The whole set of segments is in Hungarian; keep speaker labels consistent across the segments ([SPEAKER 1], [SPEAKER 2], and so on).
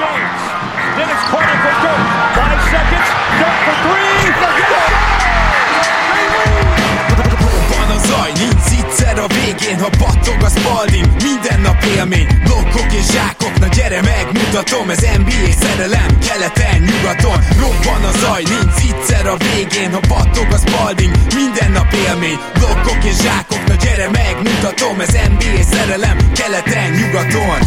[SPEAKER 1] James. Dennis corner for Dirk. Five seconds. Dirk for three.
[SPEAKER 2] A zaj, nincs egyszer a végén, ha battog a spalding Minden nap élmény, blokkok és zsákok Na gyere megmutatom, ez NBA szerelem Keleten, nyugaton, robban a zaj Nincs egyszer a végén, ha battog a spalding Minden nap élmény, blokkok és zsákok Na gyere megmutatom, ez NBA szerelem Keleten, nyugaton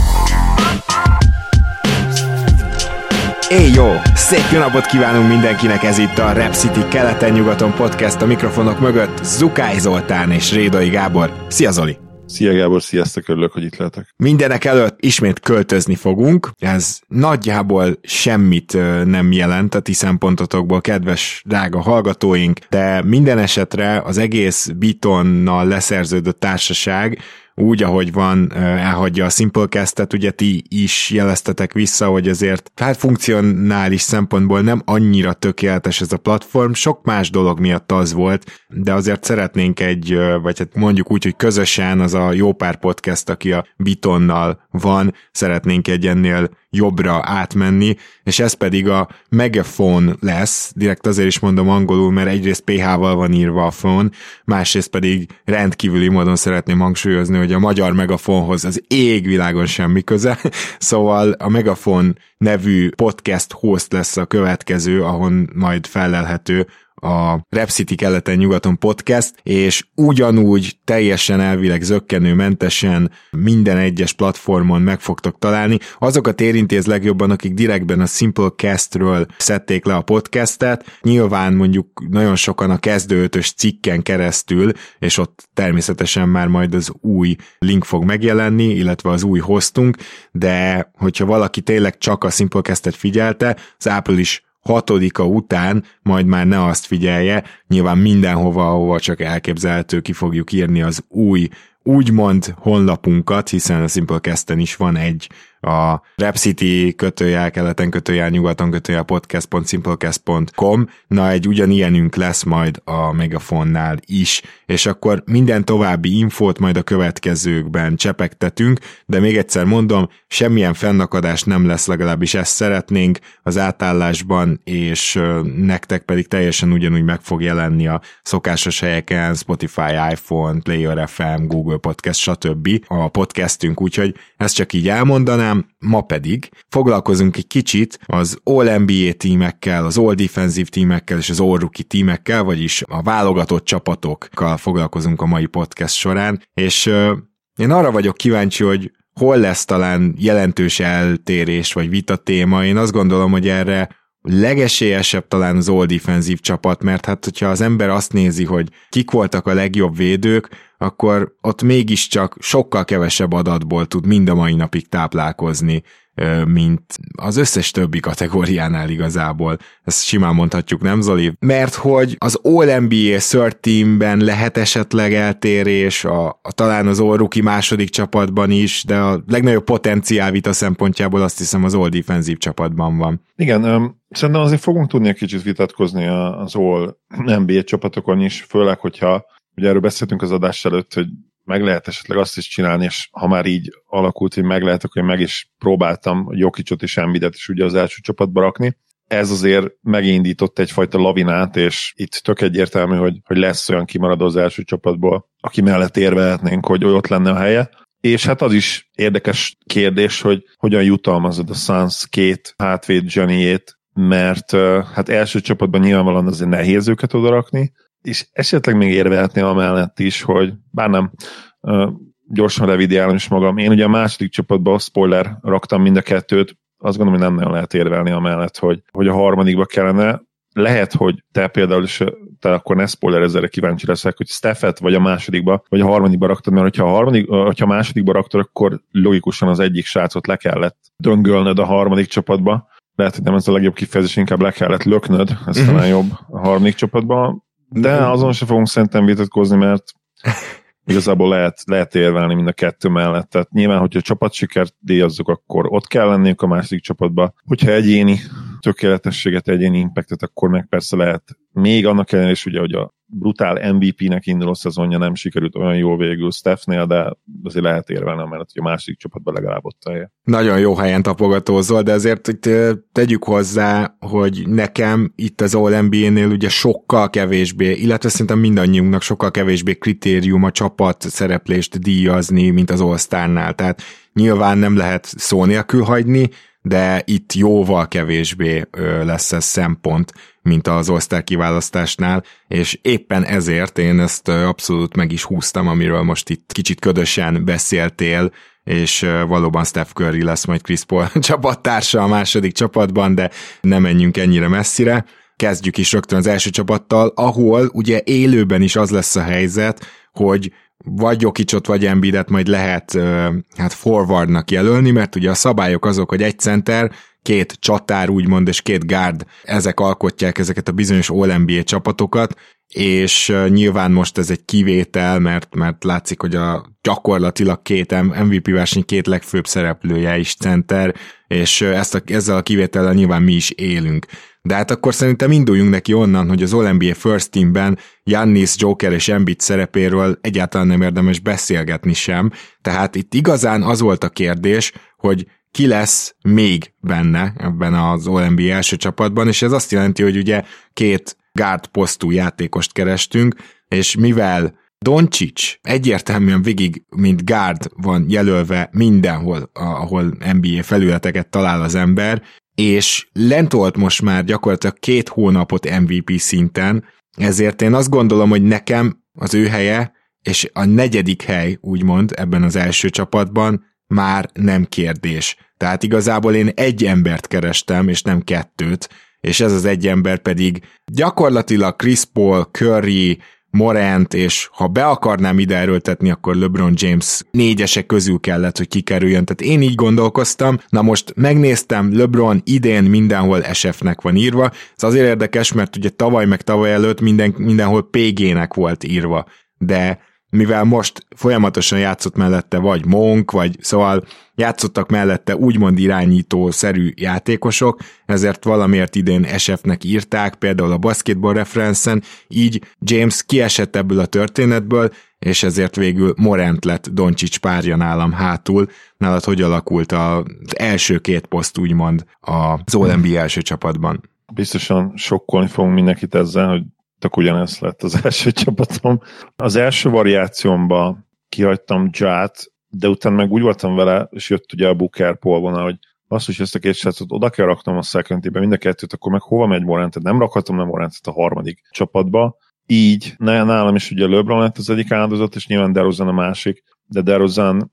[SPEAKER 3] Éj jó! Szép jó napot kívánunk mindenkinek, ez itt a Rap City keleten-nyugaton podcast a mikrofonok mögött Zukály Zoltán és Rédai Gábor. Szia Zoli!
[SPEAKER 4] Szia Gábor, sziasztok, örülök, hogy itt lehetek.
[SPEAKER 3] Mindenek előtt ismét költözni fogunk, ez nagyjából semmit nem jelent a ti szempontotokból, kedves drága hallgatóink, de minden esetre az egész Bitonnal leszerződött társaság úgy, ahogy van, ö, elhagyja a Simplecast-et, ugye ti is jeleztetek vissza, hogy azért hát funkcionális szempontból nem annyira tökéletes ez a platform, sok más dolog miatt az volt, de azért szeretnénk egy, ö, vagy hát mondjuk úgy, hogy közösen az a jó pár podcast, aki a Bitonnal van, szeretnénk egy ennél jobbra átmenni, és ez pedig a Megaphone lesz, direkt azért is mondom angolul, mert egyrészt PH-val van írva a phone, másrészt pedig rendkívüli módon szeretném hangsúlyozni, hogy a magyar Megafonhoz az égvilágon semmi köze, szóval a Megafon nevű podcast host lesz a következő, ahon majd felelhető a Rap City keleten-nyugaton podcast, és ugyanúgy teljesen elvileg zöggenőmentesen minden egyes platformon meg fogtok találni. Azokat érintéz legjobban, akik direktben a Simplecast-ről szedték le a podcastet. Nyilván mondjuk nagyon sokan a kezdőötös cikken keresztül, és ott természetesen már majd az új link fog megjelenni, illetve az új hostunk, de hogyha valaki tényleg csak a Simplecast-et figyelte, az április hatodika után majd már ne azt figyelje, nyilván mindenhova, ahova csak elképzelhető, ki fogjuk írni az új úgymond honlapunkat, hiszen a Simplecast-en is van egy a Rap City kötőjel, keleten kötőjel, nyugaton kötőjel podcast.simplecast.com, na egy ugyanilyenünk lesz majd a Megafonnál is, és akkor minden további infót majd a következőkben csepegtetünk, de még egyszer mondom, semmilyen fennakadás nem lesz, legalábbis ezt szeretnénk az átállásban, és nektek pedig teljesen ugyanúgy meg fog jelenni a szokásos helyeken, Spotify, iPhone, Player FM, Google Podcast, stb. a podcastünk, úgyhogy ezt csak így elmondanám, ma pedig foglalkozunk egy kicsit az All-NBA tímekkel, az All-Defensive tímekkel és az All-Rookie tímekkel, vagyis a válogatott csapatokkal foglalkozunk a mai podcast során, és én arra vagyok kíváncsi, hogy hol lesz talán jelentős eltérés vagy vita téma. Én azt gondolom, hogy erre legesélyesebb talán az all defensív csapat, mert hát hogyha az ember azt nézi, hogy kik voltak a legjobb védők, akkor ott mégiscsak sokkal kevesebb adatból tud mind a mai napig táplálkozni, mint az összes többi kategóriánál igazából. Ezt simán mondhatjuk, nem Zoli? Mert hogy az All-NBA third teamben lehet esetleg eltérés, a, a talán az All-Rookie második csapatban is, de a legnagyobb potenciál vita szempontjából azt hiszem az All-Defensive csapatban van.
[SPEAKER 4] Igen, um, szerintem azért fogunk tudni egy kicsit vitatkozni az All-NBA csapatokon is, főleg, hogyha ugye erről beszéltünk az adás előtt, hogy meg lehet esetleg azt is csinálni, és ha már így alakult, hogy meg lehet, akkor meg is próbáltam Jokicsot és Embidet is ugye az első csapatba rakni. Ez azért megindított egyfajta lavinát, és itt tök egyértelmű, hogy, hogy lesz olyan kimaradó az első csapatból, aki mellett érvehetnénk, hogy ott lenne a helye. És hát az is érdekes kérdés, hogy hogyan jutalmazod a Suns két hátvéd Johnnyét, mert hát első csapatban nyilvánvalóan azért nehéz őket odarakni, és esetleg még érvehetné amellett is, hogy bár nem, gyorsan revidiálom is magam. Én ugye a második csapatban, spoiler, raktam mind a kettőt, azt gondolom, hogy nem nagyon lehet érvelni amellett, hogy, hogy a harmadikba kellene. lehet, hogy te például is, te akkor ne spoiler ezzel kíváncsi leszek, hogy Steffet vagy a másodikba, vagy a harmadikba raktad, mert hogyha a, harmadik, hogyha a másodikba raktad, akkor logikusan az egyik srácot le kellett döngölnöd a harmadik csapatba. Lehet, hogy nem ez a legjobb kifejezés, inkább le kellett löknöd, ez uh-huh. talán jobb a harmadik csapatba. De azon se fogunk szerintem vitatkozni, mert igazából lehet, lehet érvelni mind a kettő mellett. Tehát nyilván, hogyha csapatsikert díjazzuk, akkor ott kell lenniük a másik csapatba. Hogyha egyéni tökéletességet, egyéni impactet, akkor meg persze lehet még annak ellenére is ugye, hogy a brutál MVP-nek induló szezonja nem sikerült olyan jól végül Stephnél, de azért lehet érvelni amellett, hogy a másik csapatban legalább ott helye.
[SPEAKER 3] Nagyon jó helyen tapogatózol, de azért itt tegyük hozzá, hogy nekem itt az All NBA-nél ugye sokkal kevésbé, illetve szerintem mindannyiunknak sokkal kevésbé kritérium a csapat szereplést díjazni, mint az All-Star-nál. Tehát nyilván nem lehet szó nélkül hagyni, de itt jóval kevésbé lesz ez szempont, mint az osztály kiválasztásnál, és éppen ezért én ezt abszolút meg is húztam, amiről most itt kicsit ködösen beszéltél, és valóban Steph Curry lesz majd Chris Paul csapattársa a második csapatban, de nem menjünk ennyire messzire. Kezdjük is rögtön az első csapattal, ahol ugye élőben is az lesz a helyzet, hogy vagy Jokicsot, vagy Embiidet majd lehet hát forwardnak jelölni, mert ugye a szabályok azok, hogy egy center, két csatár úgymond, és két guard, ezek alkotják ezeket a bizonyos All-NBA csapatokat, és nyilván most ez egy kivétel, mert, mert látszik, hogy a gyakorlatilag két MVP verseny két legfőbb szereplője is center, és ezt a, ezzel a kivétellel nyilván mi is élünk. De hát akkor szerintem induljunk neki onnan, hogy az All-NBA First Teamben Jannis, Joker és Embiid szerepéről egyáltalán nem érdemes beszélgetni sem. Tehát itt igazán az volt a kérdés, hogy ki lesz még benne ebben az All-NBA első csapatban, és ez azt jelenti, hogy ugye két guard posztú játékost kerestünk, és mivel Doncsics egyértelműen végig, mint guard van jelölve mindenhol, ahol NBA felületeket talál az ember, és lent volt most már gyakorlatilag két hónapot MVP szinten, ezért én azt gondolom, hogy nekem az ő helye, és a negyedik hely, úgymond, ebben az első csapatban már nem kérdés. Tehát igazából én egy embert kerestem, és nem kettőt, és ez az egy ember pedig gyakorlatilag Chris Paul, Curry, Morant, és ha be akarnám ide erőltetni, akkor LeBron James négyesek közül kellett, hogy kikerüljön. Tehát én így gondolkoztam. Na most megnéztem, LeBron idén mindenhol SF-nek van írva. Ez azért érdekes, mert ugye tavaly meg tavaly előtt minden, mindenhol PG-nek volt írva. De mivel most folyamatosan játszott mellette vagy Monk, vagy szóval játszottak mellette úgymond irányító-szerű játékosok, ezért valamiért idén SF-nek írták, például a Basketball reference így James kiesett ebből a történetből, és ezért végül Morant lett Doncsics párja nálam hátul. Nálad hogy alakult az első két poszt úgymond az OLMB első csapatban?
[SPEAKER 4] Biztosan sokkolni fogunk mindenkit ezzel, hogy tök ugyanez lett az első csapatom. Az első variációmba kihagytam Ját, de utána meg úgy voltam vele, és jött ugye a Booker Paul hogy azt, hogy ezt a két srácot oda kell raknom a second mind a kettőt, akkor meg hova megy Morantet? Nem rakhatom nem Morantet a harmadik csapatba. Így nálam is ugye LeBron lett az egyik áldozat, és nyilván DeRozan a másik, de DeRozan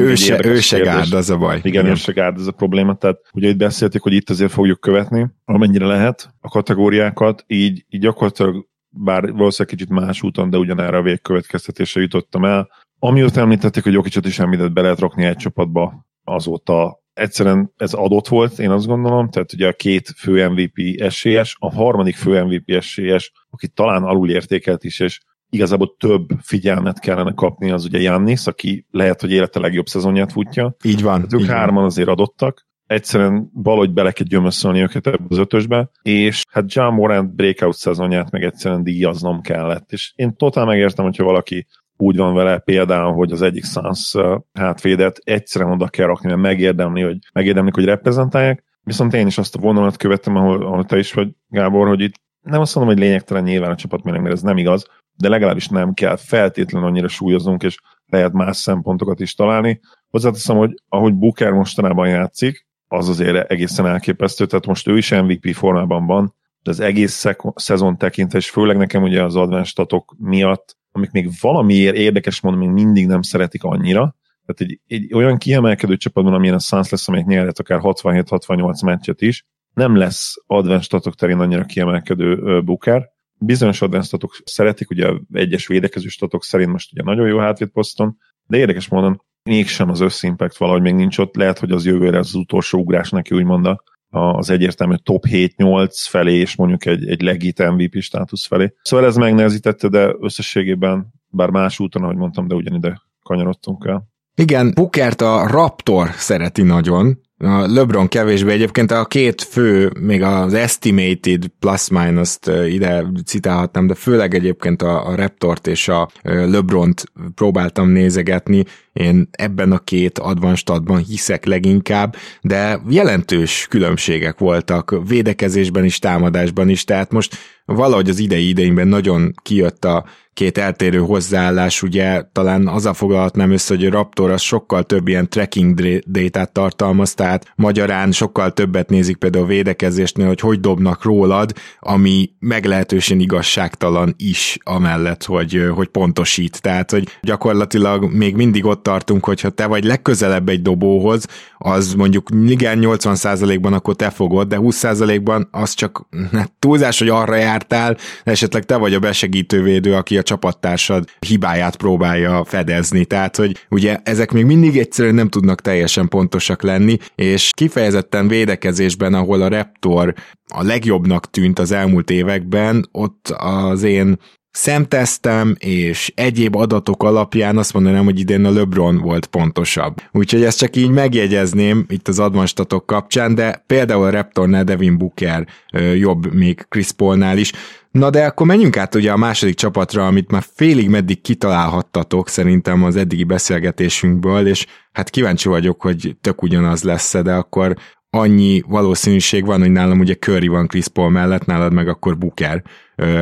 [SPEAKER 3] ő se, ő se gárd, az a baj.
[SPEAKER 4] Igen, ő se gárd, ez a probléma. Tehát ugye itt beszélték, hogy itt azért fogjuk követni, amennyire lehet a kategóriákat, így, így gyakorlatilag bár valószínűleg kicsit más úton, de ugyanerre a végkövetkeztetésre jutottam el. Amióta említették, hogy Jokicsot is említett be lehet rakni egy csapatba, azóta egyszerűen ez adott volt, én azt gondolom, tehát ugye a két fő MVP esélyes, a harmadik fő MVP esélyes, aki talán alul értékelt is, és igazából több figyelmet kellene kapni, az ugye Jannis, aki lehet, hogy élete legjobb szezonját futja.
[SPEAKER 3] Így van.
[SPEAKER 4] Hát ők így hárman van. azért adottak. Egyszerűen valahogy bele kell gyömöszölni őket ebbe az ötösbe, és hát John Morant breakout szezonját meg egyszerűen díjaznom kellett. És én totál megértem, hogyha valaki úgy van vele például, hogy az egyik Suns hátvédet egyszerűen oda kell rakni, mert megérdemli, hogy, megérdemlik, hogy reprezentálják. Viszont én is azt a vonalat követtem, ahol, ahol te is vagy, Gábor, hogy itt nem azt mondom, hogy lényegtelen nyilván a csapat, mert ez nem igaz, de legalábbis nem kell feltétlenül annyira súlyoznunk, és lehet más szempontokat is találni. Hozzáteszem, hogy ahogy Booker mostanában játszik, az azért egészen elképesztő, tehát most ő is MVP formában van, de az egész szezon tekintve, és főleg nekem ugye az advanced statok miatt, amik még valamiért érdekes mondom, még mindig nem szeretik annyira, tehát egy, egy olyan kiemelkedő csapatban, amilyen a Suns lesz, amelyik nyerhet akár 67-68 meccset is, nem lesz advanced statok terén annyira kiemelkedő Booker. Bizonyos statok szeretik, ugye egyes védekező statok szerint most ugye nagyon jó hátvédposzton, de érdekes módon mégsem az összimpact valahogy még nincs ott, lehet, hogy az jövőre az utolsó ugrás neki úgymond az egyértelmű top 7-8 felé, és mondjuk egy, egy legit MVP státusz felé. Szóval ez megnehezítette, de összességében, bár más úton, ahogy mondtam, de ugyanide kanyarodtunk el.
[SPEAKER 3] Igen, Bukert a Raptor szereti nagyon, a LeBron kevésbé. Egyébként a két fő, még az estimated plus-minus-t ide citálhatnám, de főleg egyébként a, a Raptort és a LeBron-t próbáltam nézegetni, én ebben a két advanstadban hiszek leginkább, de jelentős különbségek voltak védekezésben is, támadásban is, tehát most valahogy az idei idejében nagyon kijött a két eltérő hozzáállás, ugye talán azzal foglalhatnám össze, hogy a Raptor az sokkal több ilyen tracking data tartalmaz, tehát magyarán sokkal többet nézik például a védekezésnél, hogy hogy dobnak rólad, ami meglehetősen igazságtalan is amellett, hogy, hogy pontosít. Tehát, hogy gyakorlatilag még mindig ott tartunk, hogyha te vagy legközelebb egy dobóhoz, az mondjuk igen 80%-ban akkor te fogod, de 20%-ban az csak hát túlzás, hogy arra jártál, esetleg te vagy a besegítővédő, aki a csapattársad hibáját próbálja fedezni. Tehát, hogy ugye ezek még mindig egyszerűen nem tudnak teljesen pontosak lenni, és kifejezetten védekezésben, ahol a Raptor a legjobbnak tűnt az elmúlt években, ott az én szemtesztem és egyéb adatok alapján azt mondanám, hogy idén a LeBron volt pontosabb. Úgyhogy ezt csak így megjegyezném itt az advanstatok kapcsán, de például a Raptornál Devin Booker jobb még Chris Paulnál is. Na de akkor menjünk át ugye a második csapatra, amit már félig meddig kitalálhattatok szerintem az eddigi beszélgetésünkből, és hát kíváncsi vagyok, hogy tök ugyanaz lesz de akkor annyi valószínűség van, hogy nálam ugye Curry van Chris Paul mellett, nálad meg akkor Booker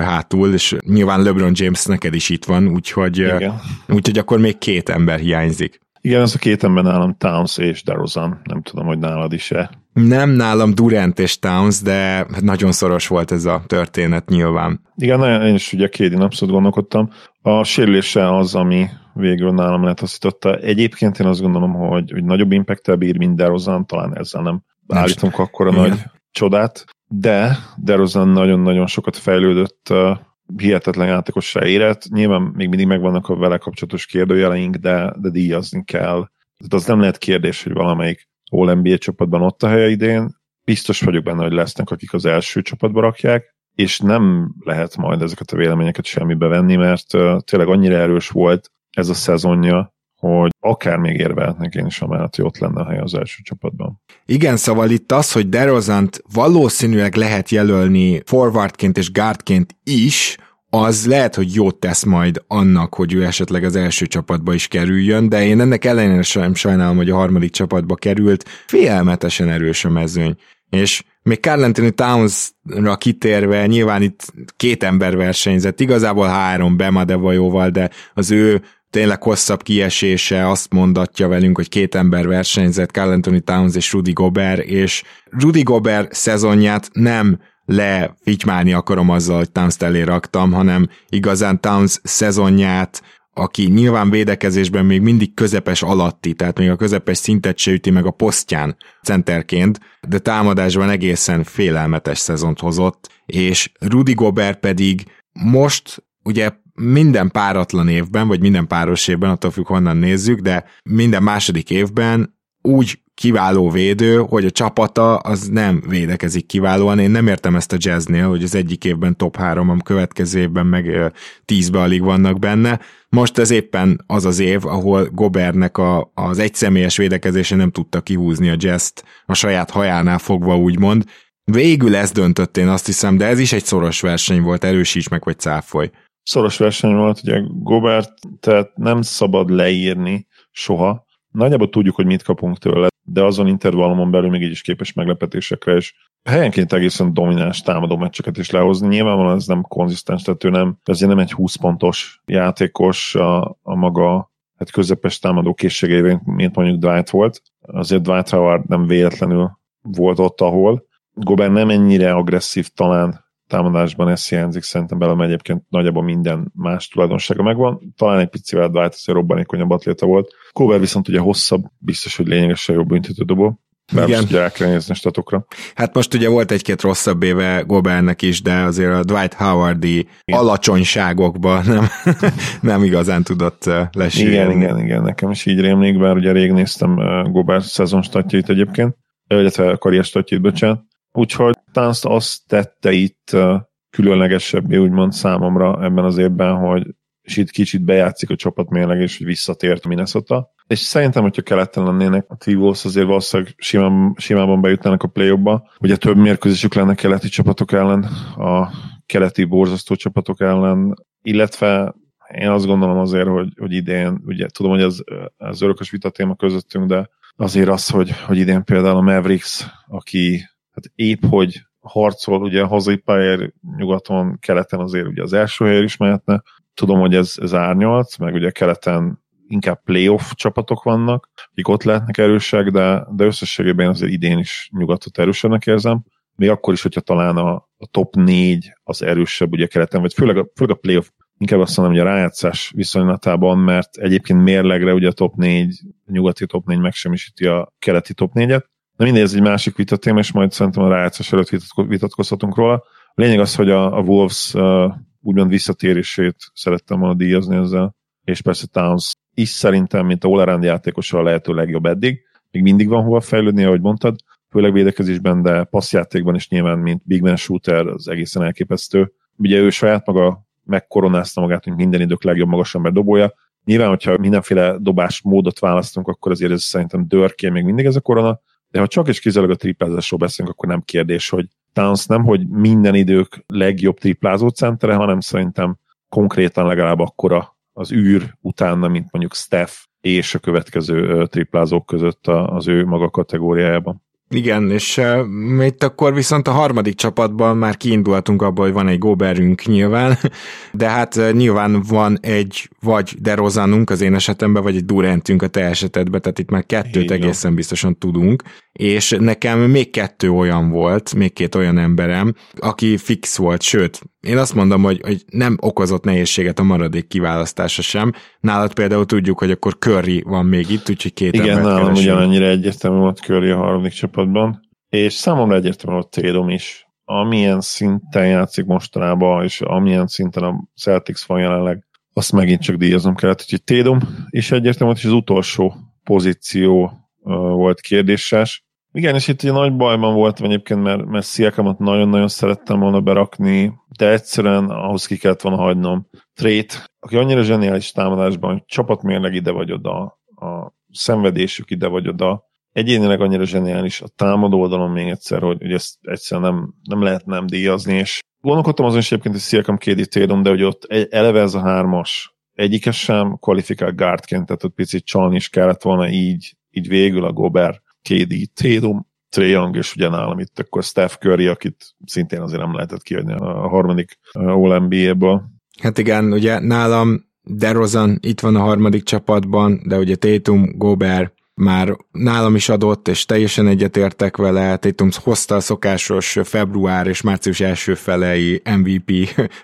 [SPEAKER 3] hátul, és nyilván LeBron James neked is itt van, úgyhogy, úgyhogy akkor még két ember hiányzik.
[SPEAKER 4] Igen, ez a két ember nálam Towns és DeRozan. Nem tudom, hogy nálad is-e.
[SPEAKER 3] Nem nálam Durant és Towns, de nagyon szoros volt ez a történet nyilván.
[SPEAKER 4] Igen, én is ugye két abszolút gondolkodtam. A sérülése az, ami végül nálam letaszította. Egyébként én azt gondolom, hogy, hogy nagyobb impact bír, mint DeRozan, talán ezzel nem állítunk akkor a nagy csodát, de DeRozan nagyon-nagyon sokat fejlődött, hihetetlen játékossá érett. Nyilván még mindig megvannak a vele kapcsolatos kérdőjeleink, de, de díjazni kell. De az nem lehet kérdés, hogy valamelyik All NBA csapatban ott a helye idén. Biztos vagyok benne, hogy lesznek, akik az első csapatba rakják, és nem lehet majd ezeket a véleményeket semmibe venni, mert tényleg annyira erős volt ez a szezonja, hogy akár még érvehetnek én is amellett, hogy lenne a hely az első csapatban.
[SPEAKER 3] Igen, szóval itt az, hogy DeRozant valószínűleg lehet jelölni forwardként és guardként is, az lehet, hogy jót tesz majd annak, hogy ő esetleg az első csapatba is kerüljön, de én ennek ellenére sem sajnálom, hogy a harmadik csapatba került. Félelmetesen erős a mezőny. És még Carl Anthony Towns-ra kitérve, nyilván itt két ember versenyzett, igazából három Bemadevajóval, de az ő tényleg hosszabb kiesése azt mondatja velünk, hogy két ember versenyzett, Carl Anthony Towns és Rudy Gobert, és Rudy Gobert szezonját nem lefitymálni akarom azzal, hogy Towns elé raktam, hanem igazán Towns szezonját, aki nyilván védekezésben még mindig közepes alatti, tehát még a közepes szintet se üti meg a posztján centerként, de támadásban egészen félelmetes szezont hozott, és Rudy Gobert pedig most ugye minden páratlan évben, vagy minden páros évben, attól függ honnan nézzük, de minden második évben úgy kiváló védő, hogy a csapata az nem védekezik kiválóan. Én nem értem ezt a jazznél, hogy az egyik évben top 3, a következő évben meg 10-be alig vannak benne. Most ez éppen az az év, ahol Gobernek a, az egyszemélyes védekezése nem tudta kihúzni a jazz a saját hajánál fogva, úgymond. Végül ez döntött én azt hiszem, de ez is egy szoros verseny volt, erősíts meg, vagy cáfolj
[SPEAKER 4] szoros verseny volt, ugye Gobert, tehát nem szabad leírni soha. Nagyjából tudjuk, hogy mit kapunk tőle, de azon intervallumon belül még így is képes meglepetésekre, és helyenként egészen domináns támadó meccseket is lehozni. Nyilvánvalóan ez nem konzisztens, tehát ő nem, ezért nem egy 20 pontos játékos a, a maga hát közepes támadó készségeivel, mint mondjuk Dwight volt. Azért Dwight Howard nem véletlenül volt ott, ahol. Gobert nem ennyire agresszív talán támadásban ez hiányzik, szerintem belem egyébként nagyjából minden más tulajdonsága megvan. Talán egy picivel azért robbanékonyabb atléta volt. Cover viszont ugye hosszabb, biztos, hogy lényegesen jobb büntetődobó. Bár Igen. ugye el kell nézni statokra.
[SPEAKER 3] Hát most ugye volt egy-két rosszabb éve Gobernek is, de azért a Dwight Howardi igen. alacsonyságokba nem, nem igazán tudott lesírni.
[SPEAKER 4] Igen, igen, igen, nekem is így rémlik, bár ugye rég néztem Gobert szezon statjait egyébként, illetve karrier statjait, bocsánat. Úgyhogy Tánzt azt tette itt különlegesebbé, úgymond számomra ebben az évben, hogy és itt kicsit bejátszik a csapat mérleg, és hogy visszatért Minnesota. És szerintem, hogyha keleten lennének a T-Wolves, azért valószínűleg simán, simában bejutnának a play ba Ugye több mérkőzésük lenne keleti csapatok ellen, a keleti borzasztó csapatok ellen, illetve én azt gondolom azért, hogy, hogy idén, ugye tudom, hogy ez, ez örökös vita téma közöttünk, de azért az, hogy, hogy idén például a Mavericks, aki hát épp hogy harcol, ugye a hazai pályáért nyugaton, keleten azért ugye az első helyért is mehetne. Tudom, hogy ez, ez árnyalt, meg ugye keleten inkább playoff csapatok vannak, akik ott lehetnek erősek, de, de összességében azért idén is nyugatot erősebbnek érzem. Még akkor is, hogyha talán a, a top 4 az erősebb ugye keleten, vagy főleg a, főleg a playoff inkább azt mondom, hogy a rájátszás viszonylatában, mert egyébként mérlegre ugye a top 4, a nyugati top 4 megsemmisíti a keleti top 4-et. De mindegy, ez egy másik vitatéma, és majd szerintem a rájátszás előtt vitatkozhatunk róla. A lényeg az, hogy a, a Wolves uh, úgymond visszatérését szerettem volna díjazni ezzel, és persze Towns is szerintem, mint a all játékosa a lehető legjobb eddig. Még mindig van hova fejlődni, ahogy mondtad, főleg védekezésben, de passzjátékban is nyilván, mint big man shooter, az egészen elképesztő. Ugye ő saját maga megkoronázta magát, mint minden idők legjobb magasember dobója. Nyilván, hogyha mindenféle dobás módot választunk, akkor azért ez szerintem dörké még mindig ez a korona, de ha csak és kizárólag a triplázásról beszélünk, akkor nem kérdés, hogy Towns nem, hogy minden idők legjobb triplázó centere, hanem szerintem konkrétan legalább akkora az űr utána, mint mondjuk Steph és a következő triplázók között az ő maga kategóriájában.
[SPEAKER 3] Igen, és uh, itt akkor viszont a harmadik csapatban már kiindultunk abból, hogy van egy Goberünk nyilván, de hát uh, nyilván van egy vagy DeRozanunk az én esetemben, vagy egy Durantünk a te esetedben, tehát itt már kettőt Igen. egészen biztosan tudunk, és nekem még kettő olyan volt, még két olyan emberem, aki fix volt, sőt, én azt mondom, hogy, hogy nem okozott nehézséget a maradék kiválasztása sem. Nálad például tudjuk, hogy akkor Curry van még itt, úgyhogy két
[SPEAKER 4] Igen, nálam ugyanannyira egyértelmű volt Curry a harmadik csapatban, és számomra egyértelmű volt Tédom is. Amilyen szinten játszik mostanában, és amilyen szinten a Celtics van jelenleg, azt megint csak díjaznom kellett, úgyhogy Tédom is egyértelmű volt, és az utolsó pozíció volt kérdéses. Igen, és itt egy nagy bajban voltam egyébként, mert, mert Sziakamot nagyon-nagyon szerettem volna berakni, de egyszerűen ahhoz ki kellett volna hagynom. Trét, aki annyira zseniális támadásban, hogy csapatmérleg ide vagy oda, a szenvedésük ide vagy oda, egyénileg annyira zseniális a támadó oldalon még egyszer, hogy, hogy ezt egyszerűen nem, nem lehet nem díjazni, és gondolkodtam azon is egyébként, hogy Sziakam kédi tédom, de hogy ott eleve ez a hármas, egyikes sem kvalifikál guardként, tehát ott picit csalni is kellett volna így, így végül a Gober KD, Tatum, Trae Young, és ugye nálam itt akkor Steph Curry, akit szintén azért nem lehetett kiadni a harmadik All-NBA-ből.
[SPEAKER 3] Hát igen, ugye nálam DeRozan itt van a harmadik csapatban, de ugye Tatum, Gobert már nálam is adott, és teljesen egyetértek vele, Tatum hozta a szokásos február és március első felei MVP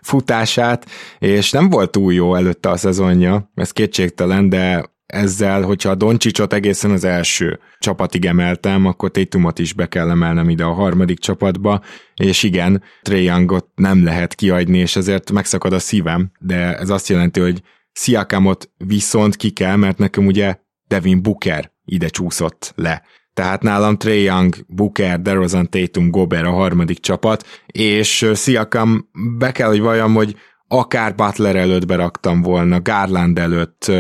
[SPEAKER 3] futását, és nem volt túl jó előtte a szezonja, ez kétségtelen, de ezzel, hogyha a Doncsicsot egészen az első csapatig emeltem, akkor Tatumot is be kell emelnem ide a harmadik csapatba, és igen, Trae Youngot nem lehet kiadni, és ezért megszakad a szívem, de ez azt jelenti, hogy Siakamot viszont ki kell, mert nekem ugye Devin Booker ide csúszott le. Tehát nálam Trae Young, Booker, DeRozan, Tatum, Gober a harmadik csapat, és Siakam be kell, hogy valljam, hogy akár Butler előtt beraktam volna, Garland előtt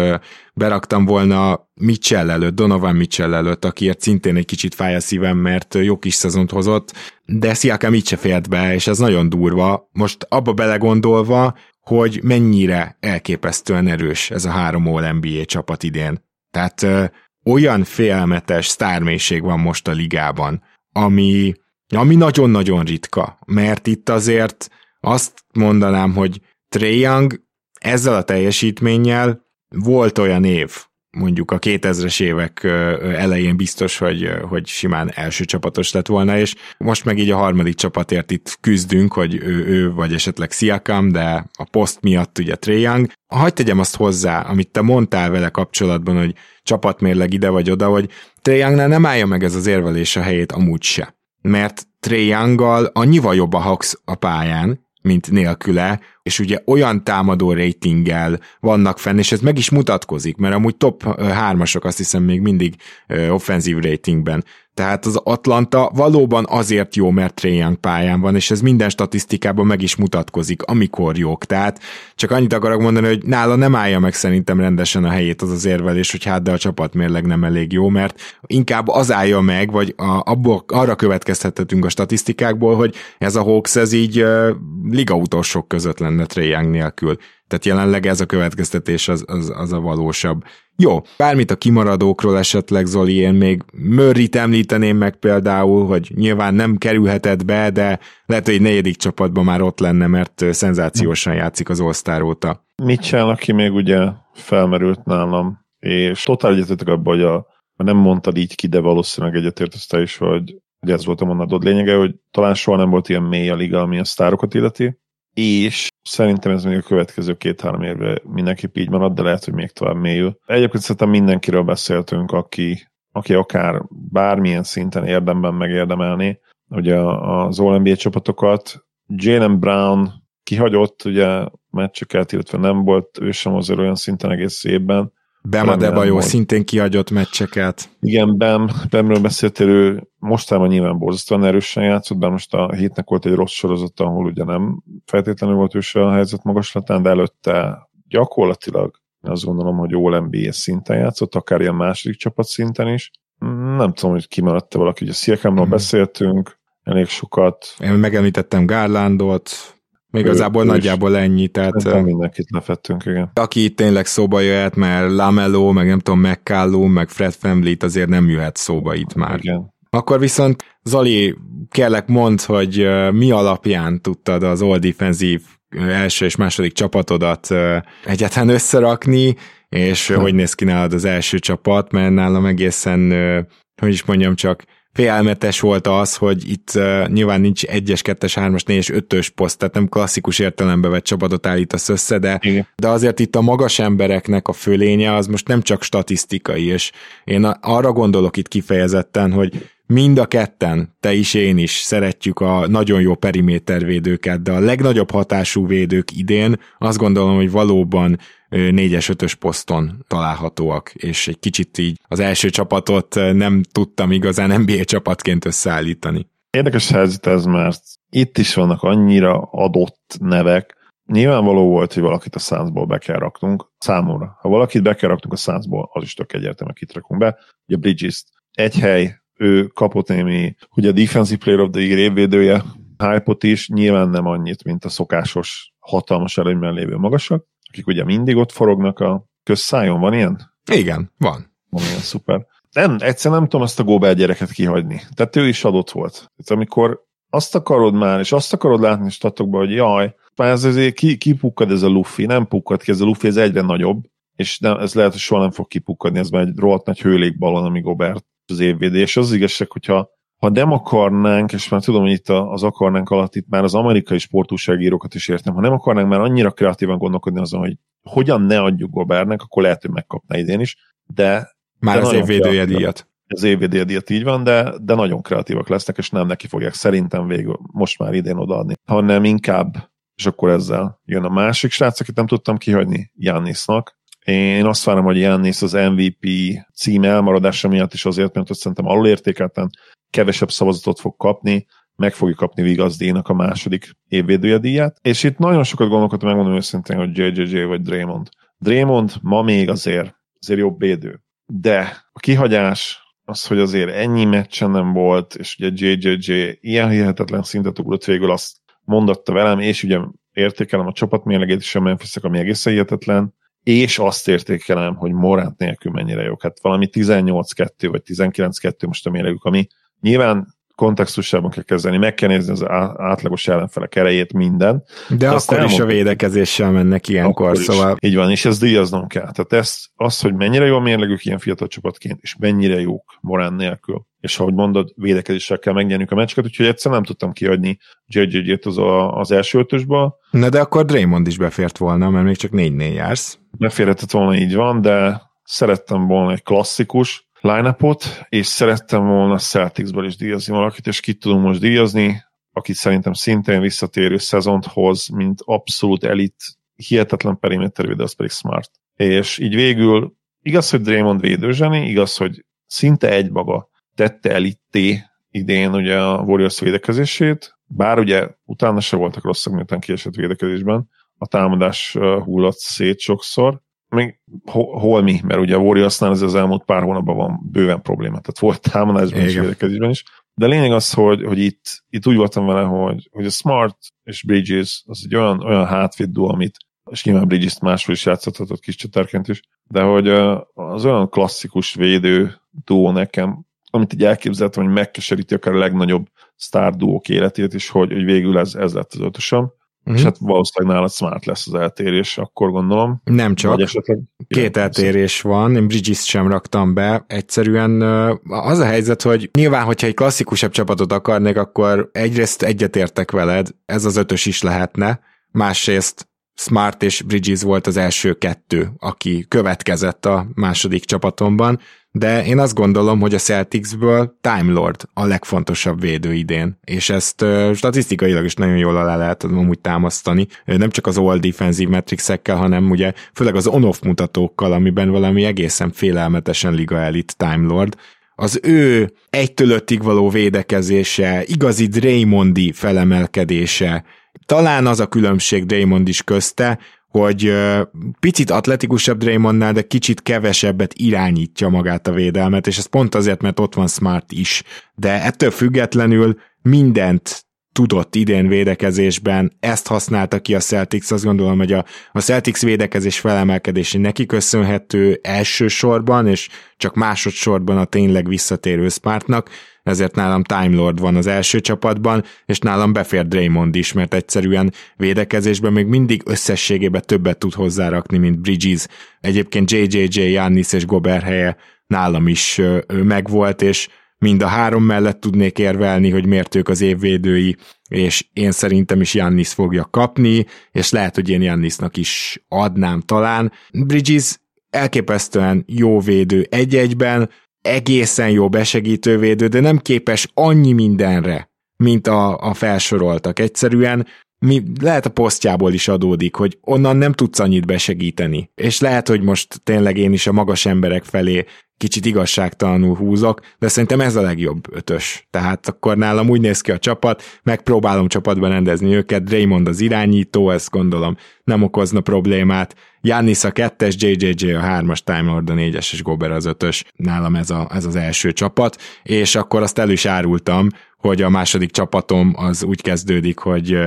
[SPEAKER 3] beraktam volna Mitchell előtt, Donovan Mitchell előtt, akiért szintén egy kicsit fáj a szívem, mert jó kis szezont hozott, de Siakam így se félt be, és ez nagyon durva. Most abba belegondolva, hogy mennyire elképesztően erős ez a három All NBA csapat idén. Tehát ö, olyan félmetes sztármélység van most a ligában, ami, ami nagyon-nagyon ritka, mert itt azért azt mondanám, hogy Trae Young ezzel a teljesítménnyel volt olyan év, mondjuk a 2000-es évek elején biztos, hogy, hogy simán első csapatos lett volna, és most meg így a harmadik csapatért itt küzdünk, hogy ő, ő vagy esetleg Siakam, de a poszt miatt ugye Trae Young. Hagy tegyem azt hozzá, amit te mondtál vele kapcsolatban, hogy csapatmérleg ide vagy oda, hogy Trae Youngnál nem állja meg ez az érvelés a helyét amúgy se. Mert Trae Younggal annyival jobb a Hawks a pályán, mint nélküle, és ugye olyan támadó ratinggel vannak fenn, és ez meg is mutatkozik, mert amúgy top hármasok azt hiszem még mindig offenzív ratingben. Tehát az Atlanta valóban azért jó, mert Trae Young pályán van, és ez minden statisztikában meg is mutatkozik, amikor jók. Tehát csak annyit akarok mondani, hogy nála nem állja meg szerintem rendesen a helyét az az érvelés, hogy hát de a csapat mérleg nem elég jó, mert inkább az állja meg, vagy a, abból, arra következtethetünk a statisztikákból, hogy ez a Hawks ez így uh, liga utolsók között lenne Trae Young nélkül. Tehát jelenleg ez a következtetés az, az, az a valósabb. Jó, bármit a kimaradókról esetleg, Zoli, én még Murray-t említeném meg például, hogy nyilván nem kerülhetett be, de lehet, hogy egy negyedik csapatban már ott lenne, mert szenzációsan játszik az all óta.
[SPEAKER 4] Mitchell, aki még ugye felmerült nálam, és totál egyetetek abban, hogy a, nem mondtad így ki, de valószínűleg egyetértesz te is, hogy, hogy ez volt a mondatod lényege, hogy talán soha nem volt ilyen mély a liga, ami a sztárokat illeti, és szerintem ez még a következő két-három évre mindenképp így marad, de lehet, hogy még tovább mélyül. Egyébként szerintem mindenkiről beszéltünk, aki, aki akár bármilyen szinten érdemben megérdemelni, ugye az All-NBA csapatokat. Jalen Brown kihagyott ugye meccseket, illetve nem volt ő sem azért olyan szinten egész évben,
[SPEAKER 3] Bem jó szintén kihagyott meccseket.
[SPEAKER 4] Igen, Bem, Bemről beszéltél, ő mostában nyilván borzasztóan erősen játszott, de most a hétnek volt egy rossz sorozat, ahol ugye nem feltétlenül volt ő a helyzet magaslatán, de előtte gyakorlatilag azt gondolom, hogy jól NBA szinten játszott, akár ilyen második csapat szinten is. Nem tudom, hogy kimaradt-e valaki, ugye Sziakámról mm. beszéltünk, elég sokat.
[SPEAKER 3] Én megemlítettem Garlandot, még igazából nagyjából ennyi, tehát...
[SPEAKER 4] mindenkit lefettünk, igen.
[SPEAKER 3] Aki itt tényleg szóba jöhet, mert Lamelo, meg nem tudom, McCallum, meg Fred Family azért nem jöhet szóba itt már. Igen. Akkor viszont Zali, kérlek mondd, hogy mi alapján tudtad az all defensív első és második csapatodat egyáltalán összerakni, és hm. hogy néz ki nálad az első csapat, mert nálam egészen, hogy is mondjam csak, félelmetes volt az, hogy itt uh, nyilván nincs egyes, kettes, hármas, négyes, ötös poszt, tehát nem klasszikus értelembe vett csapatot állítasz össze, de, Igen. de azért itt a magas embereknek a fölénye az most nem csak statisztikai, és én arra gondolok itt kifejezetten, hogy mind a ketten, te is, én is szeretjük a nagyon jó perimétervédőket, de a legnagyobb hatású védők idén azt gondolom, hogy valóban négyes, ötös poszton találhatóak, és egy kicsit így az első csapatot nem tudtam igazán NBA csapatként összeállítani.
[SPEAKER 4] Érdekes helyzet ez, mert itt is vannak annyira adott nevek, Nyilvánvaló volt, hogy valakit a százból be kell raknunk, számomra. Ha valakit be kell raknunk a százból, az is tök egyértelműen kit rakunk be. Ugye Bridges egy hely, ő kapott némi, ugye a Defensive Player of the Year évvédője, hype is, nyilván nem annyit, mint a szokásos hatalmas előnyben lévő magasak, akik ugye mindig ott forognak a közszájon, van ilyen?
[SPEAKER 3] Igen, van.
[SPEAKER 4] Van ilyen, szuper. Nem, egyszer nem tudom ezt a Góbel gyereket kihagyni. Tehát ő is adott volt. Tehát amikor azt akarod már, és azt akarod látni statokban, hogy jaj, már ez azért ki, kipukkad ez a Luffy, nem pukkad ki, ez a Luffy ez egyre nagyobb, és nem, ez lehet, hogy soha nem fog kipukkadni, ez már egy rohadt nagy hőlékbalon, ami Gobert az évvédé, és az, az igazság, hogyha ha nem akarnánk, és már tudom, hogy itt az akarnánk alatt itt már az amerikai sportúságírókat is értem, ha nem akarnánk már annyira kreatívan gondolkodni azon, hogy hogyan ne adjuk Gobernek, akkor lehet, hogy megkapná idén is, de...
[SPEAKER 3] Már de az évvédője díjat.
[SPEAKER 4] Az évvédője díjat így van, de, de nagyon kreatívak lesznek, és nem neki fogják szerintem végül most már idén odaadni, hanem inkább, és akkor ezzel jön a másik srác, akit nem tudtam kihagyni, Jannisnak, én azt várom, hogy Jannis az MVP cím elmaradása miatt is azért, mert azt szerintem alulértékelten kevesebb szavazatot fog kapni, meg fogja kapni Vigazdénak a második évvédője díját. És itt nagyon sokat gondolkodtam, megmondom őszintén, hogy JJJ vagy Draymond. Draymond ma még azért, azért jobb védő. De a kihagyás, az, hogy azért ennyi meccsen nem volt, és ugye JJJ ilyen hihetetlen szintet ugrott végül, azt mondatta velem, és ugye értékelem a csapatmérlegét is a memphis ami egészen hihetetlen, és azt értékelem, hogy Morant nélkül mennyire jók. Hát valami 18-2 vagy 19-2 most a mérlegük, ami Nyilván kontextusában kell kezdeni, meg kell nézni az átlagos ellenfelek erejét, minden.
[SPEAKER 3] De, de akkor elmond... is a védekezéssel mennek ilyenkor, akkor szóval...
[SPEAKER 4] Így van, és ezt díjaznom kell. Tehát ezt, az, hogy mennyire jó mérlegük ilyen fiatal csapatként, és mennyire jók Morán nélkül, és ahogy mondod, védekezéssel kell megnyerni a meccseket, úgyhogy egyszer nem tudtam kiadni JJJ-t az, a, az első ötösből.
[SPEAKER 3] Na de akkor Draymond is befért volna, mert még csak négy négy jársz.
[SPEAKER 4] Beférhetett volna, így van, de szerettem volna egy klasszikus, line és szerettem volna Celticsből is díjazni valakit, és kit tudunk most díjazni, akit szerintem szintén visszatérő szezont hoz, mint abszolút elit, hihetetlen perimétervédő, az pedig Smart. És így végül igaz, hogy Draymond védőzseni, igaz, hogy szinte egy maga tette elitté idén ugye a Warriors védekezését, bár ugye utána se voltak rosszak, miután kiesett védekezésben, a támadás hullott szét sokszor, még hol mi, mert ugye a Warriorsnál ez az elmúlt pár hónapban van bőven probléma, tehát volt támadásban és védekezésben is, de lényeg az, hogy, hogy itt, itt úgy voltam vele, hogy, hogy a Smart és Bridges az egy olyan, olyan hátvéd duo, amit és nyilván Bridges máshol is játszhatott kis csatárként is, de hogy az olyan klasszikus védő duo nekem, amit így elképzeltem, hogy megkeseríti akár a legnagyobb sztár duók életét, és hogy, hogy végül ez, ez lett az ötösöm. Mm-hmm. És hát valószínűleg nálad smart lesz az eltérés, akkor gondolom.
[SPEAKER 3] Nem csak. esetleg Két eltérés van, én Bridges sem raktam be. Egyszerűen az a helyzet, hogy nyilván, hogyha egy klasszikusabb csapatot akarnék, akkor egyrészt egyetértek veled, ez az ötös is lehetne, másrészt Smart és Bridges volt az első kettő, aki következett a második csapatomban, de én azt gondolom, hogy a Celticsből Time Lord a legfontosabb védő idén, és ezt statisztikailag is nagyon jól alá lehet úgy támasztani, nem csak az all defensive metricsekkel, hanem ugye főleg az on-off mutatókkal, amiben valami egészen félelmetesen liga elit Time Lord, az ő egytől öttig való védekezése, igazi Draymondi felemelkedése, talán az a különbség Draymond is közte, hogy picit atletikusabb Draymondnál, de kicsit kevesebbet irányítja magát a védelmet, és ez pont azért, mert ott van Smart is. De ettől függetlenül mindent tudott idén védekezésben, ezt használta ki a Celtics, azt gondolom, hogy a, a Celtics védekezés felemelkedési neki köszönhető elsősorban, és csak másodszorban a tényleg visszatérő Smartnak, ezért nálam Time Lord van az első csapatban, és nálam befér Draymond is, mert egyszerűen védekezésben még mindig összességében többet tud hozzárakni, mint Bridges. Egyébként JJJ, Jannis és Gobert helye nálam is megvolt, és mind a három mellett tudnék érvelni, hogy miért ők az évvédői, és én szerintem is Jannis fogja kapni, és lehet, hogy én Jannisnak is adnám talán. Bridges elképesztően jó védő egy-egyben, egészen jó besegítő védő, de nem képes annyi mindenre, mint a, a felsoroltak. Egyszerűen mi lehet a posztjából is adódik, hogy onnan nem tudsz annyit besegíteni. És lehet, hogy most tényleg én is a magas emberek felé kicsit igazságtalanul húzok, de szerintem ez a legjobb ötös. Tehát akkor nálam úgy néz ki a csapat, megpróbálom csapatban rendezni őket, Draymond az irányító, ezt gondolom nem okozna problémát, Jannis a kettes, JJJ a hármas, Time Lord a négyes és Gober az ötös. Nálam ez, a, ez az első csapat, és akkor azt el is árultam, hogy a második csapatom az úgy kezdődik, hogy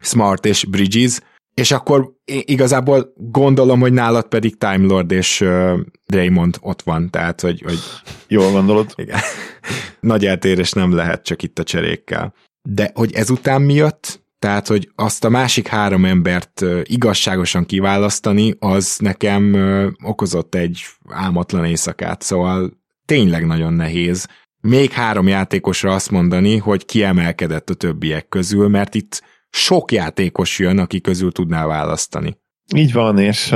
[SPEAKER 3] Smart és Bridges, és akkor igazából gondolom, hogy nálad pedig Time Lord és uh, Draymond ott van, tehát hogy... hogy
[SPEAKER 4] Jól gondolod.
[SPEAKER 3] Igen. Nagy eltérés nem lehet csak itt a cserékkel. De hogy ezután mi jött, tehát, hogy azt a másik három embert uh, igazságosan kiválasztani, az nekem uh, okozott egy álmatlan éjszakát, szóval tényleg nagyon nehéz. Még három játékosra azt mondani, hogy kiemelkedett a többiek közül, mert itt sok játékos jön, aki közül tudnál választani.
[SPEAKER 4] Így van, és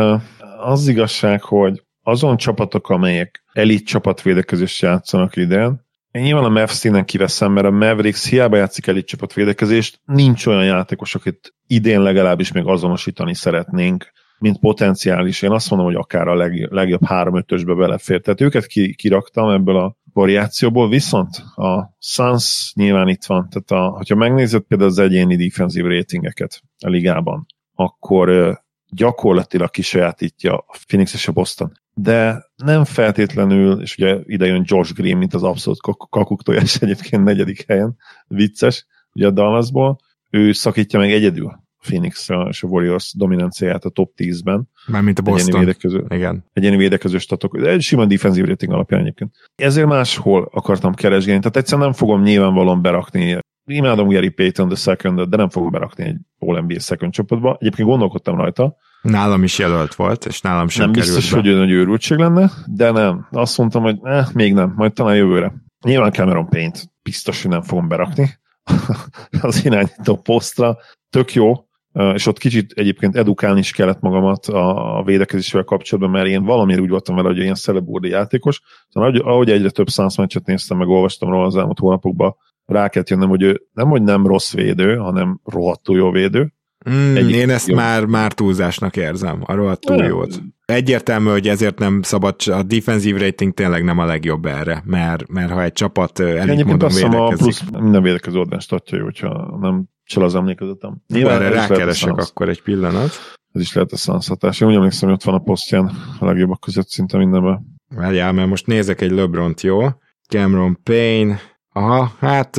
[SPEAKER 4] az igazság, hogy azon csapatok, amelyek elit csapatvédekezést játszanak idén, én nyilván a Mavs innen kiveszem, mert a Mavericks hiába játszik elit csapatvédekezést, nincs olyan játékos, akit idén legalábbis még azonosítani szeretnénk, mint potenciális. Én azt mondom, hogy akár a leg, legjobb három-ötösbe belefér. Tehát őket ki, kiraktam ebből a variációból, viszont a Suns nyilván itt van. Tehát a, hogyha megnézed például az egyéni defensív ratingeket a ligában, akkor gyakorlatilag kisajátítja a Phoenix és a Boston. De nem feltétlenül, és ugye ide jön Josh Green, mint az abszolút kakuktojás egyébként negyedik helyen, vicces, ugye a Dallasból, ő szakítja meg egyedül Phoenix és a Warriors dominanciáját a top 10-ben.
[SPEAKER 3] Mármint a Boston. Egyéni védekező,
[SPEAKER 4] Igen. Egyéni védekező statok. Egy sima defensív rating alapján egyébként. Ezért máshol akartam keresgélni. Tehát egyszerűen nem fogom nyilvánvalóan berakni imádom Gary Payton the second de nem fogom berakni egy All NBA second csapatba. Egyébként gondolkodtam rajta.
[SPEAKER 3] Nálam is jelölt volt, és nálam sem
[SPEAKER 4] Nem biztos, be. hogy nagy őrültség lenne, de nem. Azt mondtam, hogy eh, még nem, majd talán jövőre. Nyilván Cameron Paint biztos, hogy nem fogom berakni az irányító posztra. Tök jó, és ott kicsit egyébként edukálni is kellett magamat a, a védekezésével kapcsolatban, mert én valamiért úgy voltam vele, hogy ilyen szelebúrdi játékos. Szóval ahogy, ahogy egyre több Suns meccset néztem, meg olvastam róla az elmúlt hónapokban, rá kellett jönnöm, hogy ő nem, hogy nem rossz védő, hanem rohadtul jó védő.
[SPEAKER 3] Mm, én ezt jó. már, már túlzásnak érzem, a rohadtul jót. Egyértelmű, hogy ezért nem szabad, a defensive rating tényleg nem a legjobb erre, mert, mert ha egy csapat elit módon védekezik. A plusz
[SPEAKER 4] minden védekező oldalán statja, hogyha nem csal az emlékezetem.
[SPEAKER 3] Nyilván erre rákeresek akkor egy pillanat.
[SPEAKER 4] Ez is lehet a szanszhatás. Én úgy emlékszem, hogy ott van a posztján a legjobbak között szinte mindenben.
[SPEAKER 3] Várjál, mert most nézek egy LeBron-t, jó? Cameron Payne, aha, hát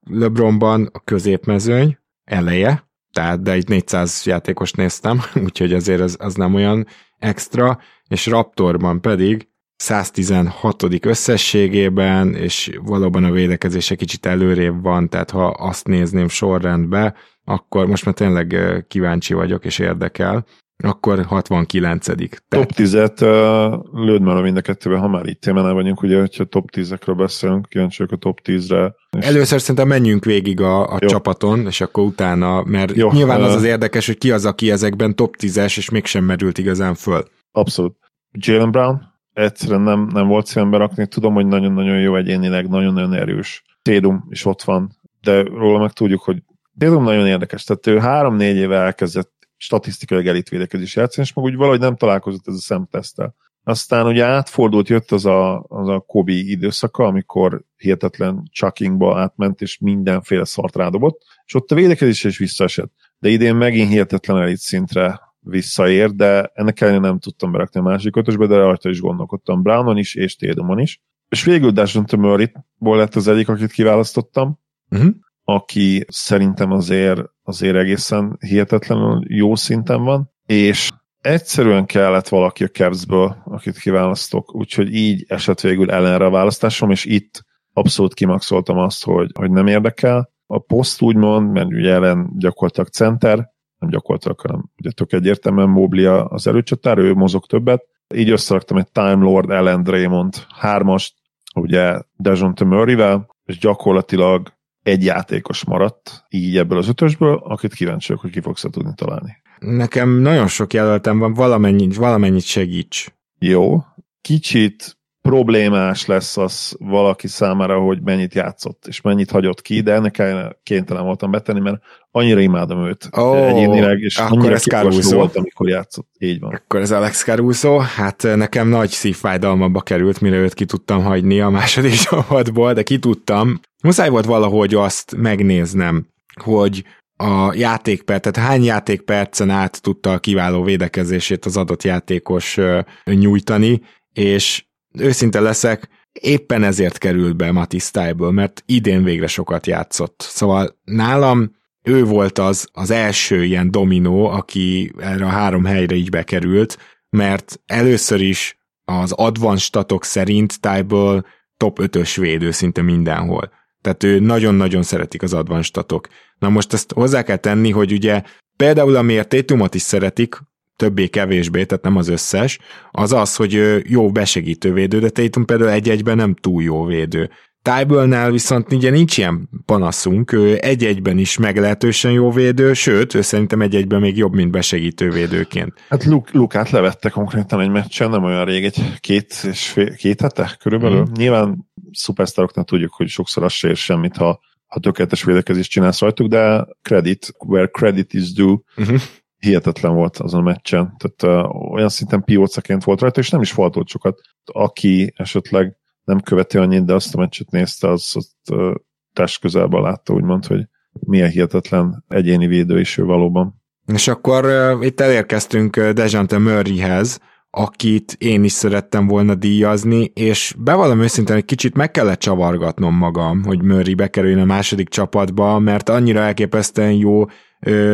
[SPEAKER 3] LeBronban a középmezőny eleje, tehát de itt 400 játékos néztem, úgyhogy azért az, az nem olyan extra, és Raptorban pedig 116. összességében, és valóban a védekezése kicsit előrébb van, tehát ha azt nézném sorrendbe, akkor most már tényleg kíváncsi vagyok, és érdekel, akkor 69 Tehát...
[SPEAKER 4] Top 10-et uh, lőd már a mind a kettőben, ha már itt témánál vagyunk, ugye, hogyha top 10-ekről beszélünk, kíváncsiak a top 10-re.
[SPEAKER 3] És... Először szerintem menjünk végig a, a csapaton, és akkor utána, mert Jó, nyilván az az érdekes, hogy ki az, aki ezekben top 10-es, és mégsem merült igazán föl.
[SPEAKER 4] Abszolút. Jalen Brown, egyszerűen nem, nem volt szívembe rakni. Tudom, hogy nagyon-nagyon jó egyénileg, nagyon-nagyon erős. Tédum is ott van, de róla meg tudjuk, hogy Tédum nagyon érdekes. Tehát ő három-négy éve elkezdett statisztikai elitvédekezés játszani, és meg úgy valahogy nem találkozott ez a szemtesztel. Aztán ugye átfordult, jött az a, az a Kobe időszaka, amikor hihetetlen chuckingba átment, és mindenféle szart rádobott, és ott a védekezés is visszaesett. De idén megint hihetetlen elit szintre visszaér, de ennek ellenére nem tudtam berakni a másik ötösbe, de rajta is gondolkodtam Brownon is, és Tédomon is. És végül Dashon Murray-ból lett az egyik, akit kiválasztottam, uh-huh. aki szerintem azért, azért egészen hihetetlenül jó szinten van, és egyszerűen kellett valaki a Cavs-ből, akit kiválasztok, úgyhogy így esett végül ellenre a választásom, és itt abszolút kimaxoltam azt, hogy, hogy nem érdekel. A poszt úgymond, mert ugye ellen gyakorlatilag center, nem gyakorlatilag, hanem ugye tök egyértelműen Moblia az előcsatár, ő mozog többet. Így összeraktam egy Time Lord Ellen Draymond hármast, ugye Dejounte Murray-vel, és gyakorlatilag egy játékos maradt így ebből az ötösből, akit kíváncsi hogy ki fogsz tudni találni.
[SPEAKER 3] Nekem nagyon sok jelöltem van, valamennyit, valamennyit segíts.
[SPEAKER 4] Jó. Kicsit problémás lesz az valaki számára, hogy mennyit játszott, és mennyit hagyott ki, de ennek kénytelen voltam betenni, mert annyira imádom őt
[SPEAKER 3] oh, egyénileg, és akkor ez
[SPEAKER 4] Caruso volt, amikor játszott. Így van.
[SPEAKER 3] Akkor ez Alex Caruso, hát nekem nagy szívfájdalmamba került, mire őt ki tudtam hagyni a második csapatból, de ki tudtam. Muszáj volt valahogy azt megnéznem, hogy a játékperc, tehát hány játékpercen át tudta a kiváló védekezését az adott játékos nyújtani, és őszinte leszek, éppen ezért került be Mati Style-ből, mert idén végre sokat játszott. Szóval nálam ő volt az, az első ilyen dominó, aki erre a három helyre így bekerült, mert először is az advanced statok szerint Tyből top 5-ös védő szinte mindenhol. Tehát ő nagyon-nagyon szeretik az advanced statok. Na most ezt hozzá kell tenni, hogy ugye például amiért Tétumot is szeretik, többé-kevésbé, tehát nem az összes, az az, hogy jó besegítő védő, de Tatum például egy-egyben nem túl jó védő. Tyburnál viszont ugye nincs ilyen panaszunk, ő egy-egyben is meglehetősen jó védő, sőt, ő szerintem egy-egyben még jobb, mint besegítő védőként.
[SPEAKER 4] Hát Luk, Lukát levette konkrétan egy meccsen, nem olyan rég, egy két, és fél, két hete körülbelül. Mm. Nyilván szupersztároknál tudjuk, hogy sokszor az se ér semmit, ha, ha tökéletes védekezést csinálsz rajtuk, de credit, where credit is due. Uh-huh hihetetlen volt azon a meccsen, tehát uh, olyan szinten piócaként volt rajta, és nem is faltolt sokat. Aki esetleg nem követi annyit, de azt a meccset nézte, az ott uh, test közelben látta, úgymond, hogy milyen hihetetlen egyéni védő is ő valóban.
[SPEAKER 3] És akkor uh, itt elérkeztünk Dejante Murrayhez, akit én is szerettem volna díjazni, és bevallom őszintén, egy kicsit meg kellett csavargatnom magam, hogy Murray bekerüljön a második csapatba, mert annyira elképesztően jó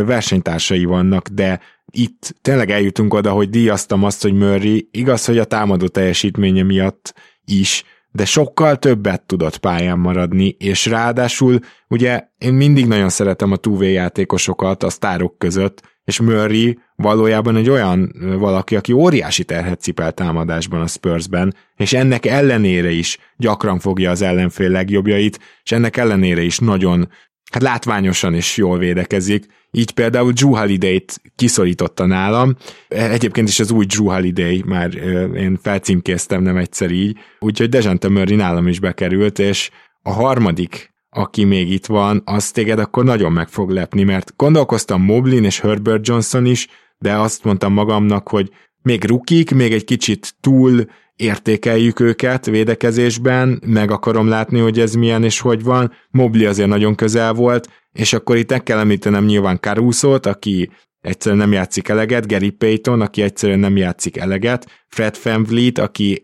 [SPEAKER 3] versenytársai vannak, de itt tényleg eljutunk oda, hogy díjaztam azt, hogy Murray igaz, hogy a támadó teljesítménye miatt is, de sokkal többet tudott pályán maradni, és ráadásul ugye én mindig nagyon szeretem a túvé játékosokat a sztárok között, és Murray valójában egy olyan valaki, aki óriási terhet cipel támadásban a Spursben, és ennek ellenére is gyakran fogja az ellenfél legjobbjait, és ennek ellenére is nagyon hát látványosan is jól védekezik. Így például Drew Holiday-t kiszorította nálam. Egyébként is az új Drew Holiday, már én felcímkéztem nem egyszer így, úgyhogy Dejante Murray nálam is bekerült, és a harmadik aki még itt van, az téged akkor nagyon meg fog lepni, mert gondolkoztam Moblin és Herbert Johnson is, de azt mondtam magamnak, hogy még rukik, még egy kicsit túl értékeljük őket védekezésben, meg akarom látni, hogy ez milyen és hogy van. Mobli azért nagyon közel volt, és akkor itt kell említenem nyilván caruso aki egyszerűen nem játszik eleget, Gary Payton, aki egyszerűen nem játszik eleget, Fred VanVleet, aki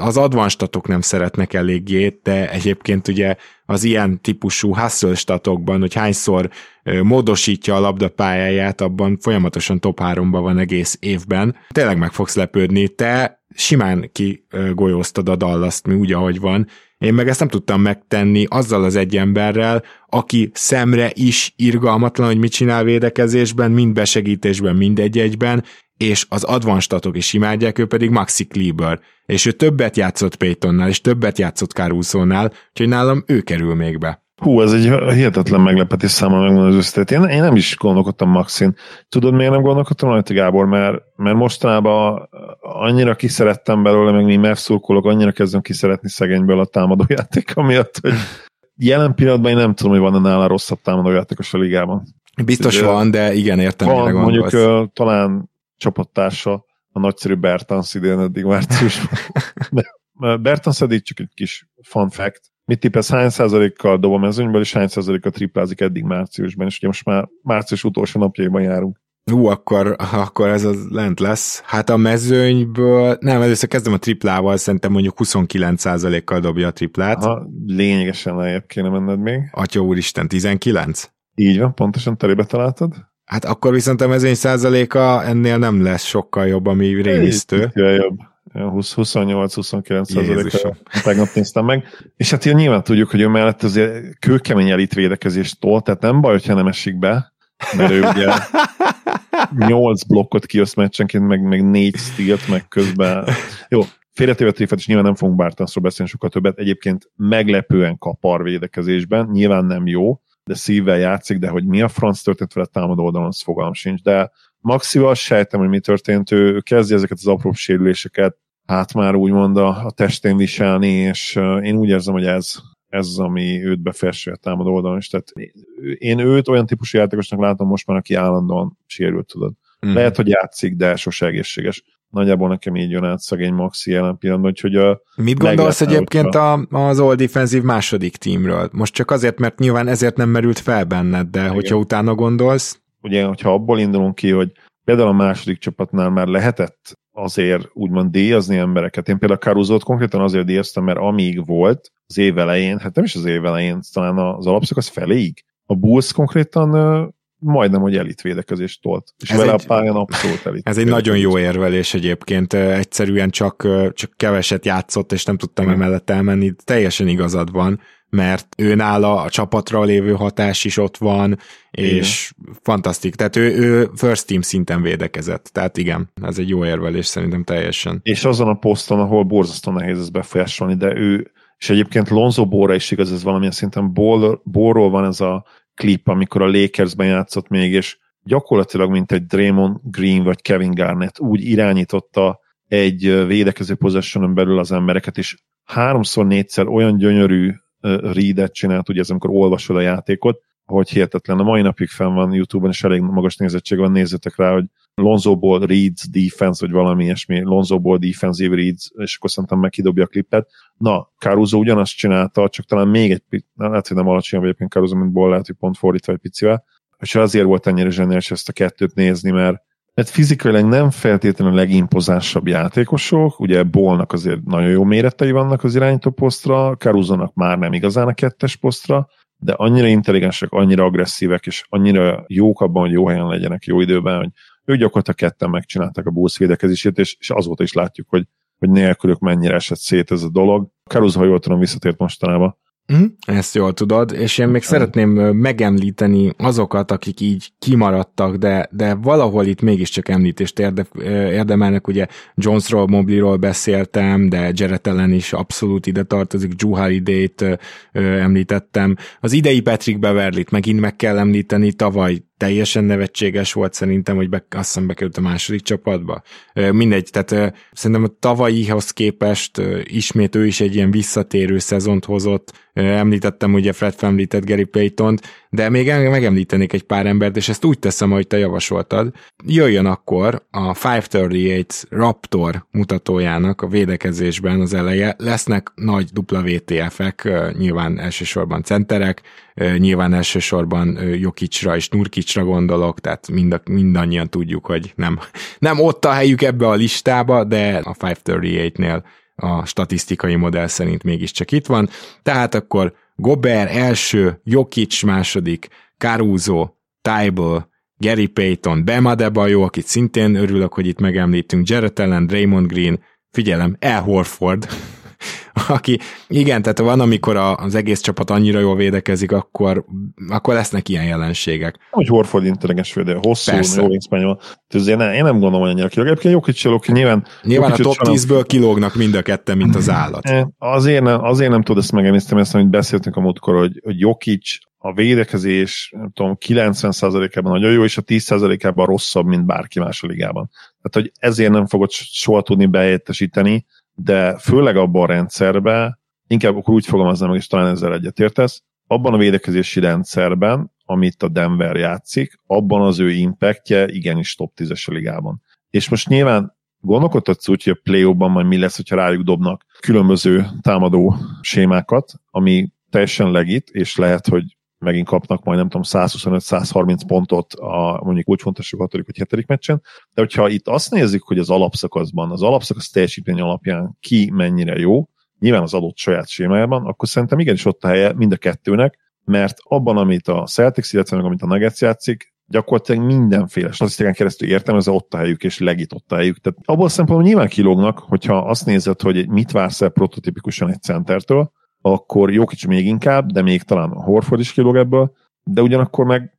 [SPEAKER 3] az advanstatok nem szeretnek eléggé, de egyébként ugye az ilyen típusú hustle statokban, hogy hányszor módosítja a labdapályáját, abban folyamatosan top 3 van egész évben. Tényleg meg fogsz lepődni, te simán kigolyóztad a dallas mi úgy, ahogy van, én meg ezt nem tudtam megtenni azzal az egy emberrel, aki szemre is irgalmatlan, hogy mit csinál védekezésben, mind besegítésben, mind egy-egyben, és az advanstatok is imádják, ő pedig Maxi Kleber, és ő többet játszott Paytonnál, és többet játszott Caruso-nál, úgyhogy nálam ő kerül még be.
[SPEAKER 4] Hú, ez egy hihetetlen meglepetés számomra megmondani az összetét. Én, én nem is gondolkodtam Maxin. Tudod, miért nem gondolkodtam rajta, Gábor? Mert, mert mostanában annyira kiszerettem belőle, meg mi mevszurkolok, annyira kezdem kiszeretni szegényből a támadójáték, miatt, hogy jelen pillanatban én nem tudom, hogy van-e nála rosszabb támadójátékos a ligában.
[SPEAKER 3] Biztos de, van, de igen, értem,
[SPEAKER 4] van, mire mondjuk uh, talán csapattársa a nagyszerű Bertans idén eddig márciusban. Bertans eddig csak egy kis fun fact, mit tippesz, hány százalékkal dob a mezőnyből, és hány százalékkal triplázik eddig márciusban, és ugye most már március utolsó napjaiban járunk.
[SPEAKER 3] Hú, akkor, akkor ez az lent lesz. Hát a mezőnyből, nem, először kezdem a triplával, szerintem mondjuk 29%-kal dobja a triplát.
[SPEAKER 4] Aha, lényegesen lejjebb kéne menned még.
[SPEAKER 3] Atya úristen, 19?
[SPEAKER 4] Így van, pontosan terébe találtad.
[SPEAKER 3] Hát akkor viszont a mezőny százaléka ennél nem lesz sokkal jobb, ami rémisztő.
[SPEAKER 4] jobb. 28-29 százaléka tegnap néztem meg. És hát ilyen nyilván tudjuk, hogy ő mellett azért kőkemény elit védekezést tol, tehát nem baj, hogyha nem esik be, mert ő ugye 8 blokkot kioszt meccsenként, meg, meg 4 stílt, meg közben. Jó, félretéve tréfet, és nyilván nem fogunk Bártanszról beszélni sokkal többet. Egyébként meglepően kapar védekezésben, nyilván nem jó, de szívvel játszik, de hogy mi a franc történt vele támadó oldalon, az fogalm sincs. De Maxival sejtem, hogy mi történt, ő kezdi ezeket az apró sérüléseket, hát már úgymond a, a testén viselni, és én úgy érzem, hogy ez, ez ami őt befelső a támadó oldalon is. Tehát én őt olyan típusú játékosnak látom most már, aki állandóan sérült, tudod. Mm. Lehet, hogy játszik, de sose egészséges. Nagyjából nekem így jön át szegény Maxi jelen pillanatban, úgyhogy a
[SPEAKER 3] Mit gondolsz egyébként a, az all defensive második tímről? Most csak azért, mert nyilván ezért nem merült fel benned, de Igen. hogyha utána gondolsz?
[SPEAKER 4] Ugye, hogyha abból indulunk ki, hogy például a második csapatnál már lehetett azért úgymond díjazni embereket. Én például Caruzót konkrétan azért díjaztam, mert amíg volt az év elején, hát nem is az év elején, talán az alapszakasz feléig, a Bulls konkrétan majdnem, hogy elit védekezést tolt. És ez vele egy, a pályán abszolút elit.
[SPEAKER 3] Ez egy nagyon jó érvelés egyébként. Egyszerűen csak, csak keveset játszott, és nem tudtam emellett elmenni. Teljesen igazad van mert ő nála a csapatra lévő hatás is ott van, és igen. fantasztik. Tehát ő, ő first team szinten védekezett. Tehát igen, ez egy jó érvelés szerintem teljesen.
[SPEAKER 4] És azon a poszton, ahol borzasztó nehéz ezt befolyásolni, de ő, és egyébként Lonzo Bóra is igaz, ez valamilyen szinten Bórról van ez a klip, amikor a Lakersben játszott még, és gyakorlatilag, mint egy Draymond Green vagy Kevin Garnett úgy irányította egy védekező possessionon belül az embereket, és háromszor, négyszer olyan gyönyörű readet csinált, ugye ez amikor olvasod a játékot, hogy hihetetlen. A mai napig fenn van YouTube-on, és elég magas nézettség van, nézzetek rá, hogy Lonzo Ball reads defense, vagy valami ilyesmi, Lonzo Ball defensive reads, és akkor szerintem meg kidobja a klippet. Na, Caruso ugyanazt csinálta, csak talán még egy picit, lehet, hogy nem alacsonyabb egyébként Caruso, mint Ball, lehet, hogy pont fordítva egy picivel, és azért volt ennyire zseniális ezt a kettőt nézni, mert mert fizikailag nem feltétlenül a legimpozánsabb játékosok, ugye Bolnak azért nagyon jó méretei vannak az irányító posztra, Caruso-nak már nem igazán a kettes posztra, de annyira intelligensek, annyira agresszívek, és annyira jók abban, hogy jó helyen legyenek jó időben, hogy ők gyakorlatilag ketten megcsinálták a Bulls védekezését, és, és azóta is látjuk, hogy, hogy nélkülük mennyire esett szét ez a dolog. Caruso, ha jól tudom, visszatért mostanában,
[SPEAKER 3] Mm, ezt jól tudod, és én még szeretném megemlíteni azokat, akik így kimaradtak, de, de valahol itt mégiscsak említést érde, érdemelnek, ugye Jonesról, Mobleyról beszéltem, de Jarrett ellen is abszolút ide tartozik, Drew Holiday-t említettem. Az idei Patrick Beverly-t megint meg kell említeni, tavaly teljesen nevetséges volt szerintem, hogy be, azt hiszem bekerült a második csapatba. Mindegy, tehát szerintem a tavalyihoz képest ismét ő is egy ilyen visszatérő szezont hozott. Említettem ugye Fred említett Gary payton de még megemlítenék egy pár embert, és ezt úgy teszem, hogy te javasoltad. Jöjjön akkor a 538 Raptor mutatójának a védekezésben az eleje. Lesznek nagy WTF-ek, nyilván elsősorban centerek, nyilván elsősorban Jokicsra és Nurkicsra gondolok, tehát mind, mindannyian tudjuk, hogy nem, nem ott a helyük ebbe a listába, de a 538-nél a statisztikai modell szerint mégiscsak itt van. Tehát akkor Gober első, Jokic második, Caruso, Tybal, Gary Payton, Bema Debajo, akit szintén örülök, hogy itt megemlítünk, Jared Allen, Raymond Green, figyelem, El Horford, aki, igen, tehát van, amikor a, az egész csapat annyira jól védekezik, akkor, akkor lesznek ilyen jelenségek.
[SPEAKER 4] Hogy Horford intelligens védő, hosszú, Persze. jó wingspan én, nem, én nem gondolom, hogy annyira kilóg. Egyébként Jokic Csalók nyilván...
[SPEAKER 3] Nyilván a top 10-ből kilógnak mind a ketten, mint az állat.
[SPEAKER 4] Eh, azért nem, azért nem tudod ezt megemészteni, ezt, amit beszéltünk a múltkor, hogy, hogy Jokic a védekezés, nem tudom, 90%-ában nagyon jó, és a 10%-ában rosszabb, mint bárki más a ligában. Tehát, hogy ezért nem fogod soha tudni behelyettesíteni, de főleg abban a rendszerben, inkább akkor úgy fogalmaznám meg, és talán ezzel egyetértesz, abban a védekezési rendszerben, amit a Denver játszik, abban az ő impactje igenis top 10-es a ligában. És most nyilván gondolkodhatsz úgy, hogy a play majd mi lesz, hogyha rájuk dobnak különböző támadó sémákat, ami teljesen legit, és lehet, hogy megint kapnak majd nem tudom 125-130 pontot a mondjuk úgy fontos a 6. vagy 7. meccsen, de hogyha itt azt nézzük, hogy az alapszakaszban, az alapszakasz teljesítmény alapján ki mennyire jó, nyilván az adott saját sémájában, akkor szerintem igenis ott a helye mind a kettőnek, mert abban, amit a Celtics, illetve meg amit a Nuggets játszik, gyakorlatilag mindenféle statisztikán keresztül értelmezve ott a helyük, és legit ott a helyük. Tehát abból szempontból nyilván kilógnak, hogyha azt nézed, hogy mit vársz el prototipikusan egy centertől, akkor jó kicsi még inkább, de még talán a Horford is kilóg ebből, de ugyanakkor meg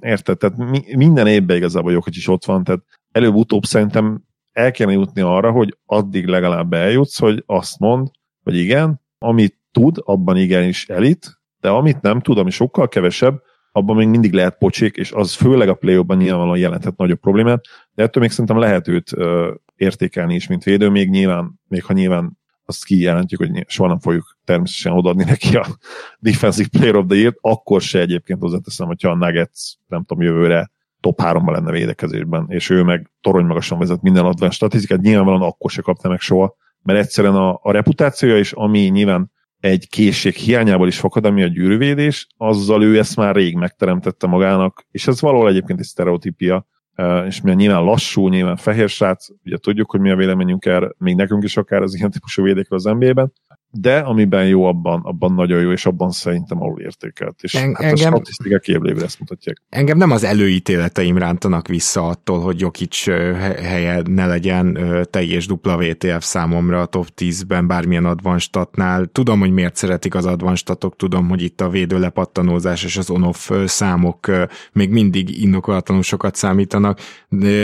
[SPEAKER 4] érted, tehát mi, minden évben igazából jó is ott van, tehát előbb-utóbb szerintem el kellene jutni arra, hogy addig legalább eljutsz, hogy azt mond, hogy igen, amit tud, abban igenis elit, de amit nem tud, ami sokkal kevesebb, abban még mindig lehet pocsék, és az főleg a play nyilvánvalóan jelenthet nagyobb problémát, de ettől még szerintem lehet őt ö, értékelni is, mint védő, még nyilván, még ha nyilván azt kijelentjük, hogy soha nem fogjuk természetesen odaadni neki a Defensive Player of the Year, akkor se egyébként hozzáteszem, hogyha a Nuggets, nem tudom, jövőre top 3 lenne védekezésben, és ő meg torony magasan vezet minden advent statisztikát, nyilvánvalóan akkor se kapta meg soha, mert egyszerűen a, a reputációja is, ami nyilván egy készség hiányából is fakad, ami a gyűrűvédés, azzal ő ezt már rég megteremtette magának, és ez valahol egyébként egy sztereotípia, és milyen nyilván lassú, nyilván fehér srác, ugye tudjuk, hogy mi a véleményünk erre, még nekünk is akár az ilyen típusú védékről az NBA-ben, de amiben jó, abban, abban nagyon jó, és abban szerintem alul értékelt. És en, hát engem, a statisztikák évlévre ezt mutatják.
[SPEAKER 3] Engem nem az előítéleteim rántanak vissza attól, hogy Jokic helye ne legyen teljes dupla VTF számomra a top 10-ben bármilyen advanstatnál. Tudom, hogy miért szeretik az advanstatok, tudom, hogy itt a védő lepattanózás és az on-off számok még mindig indokolatlanul sokat számítanak,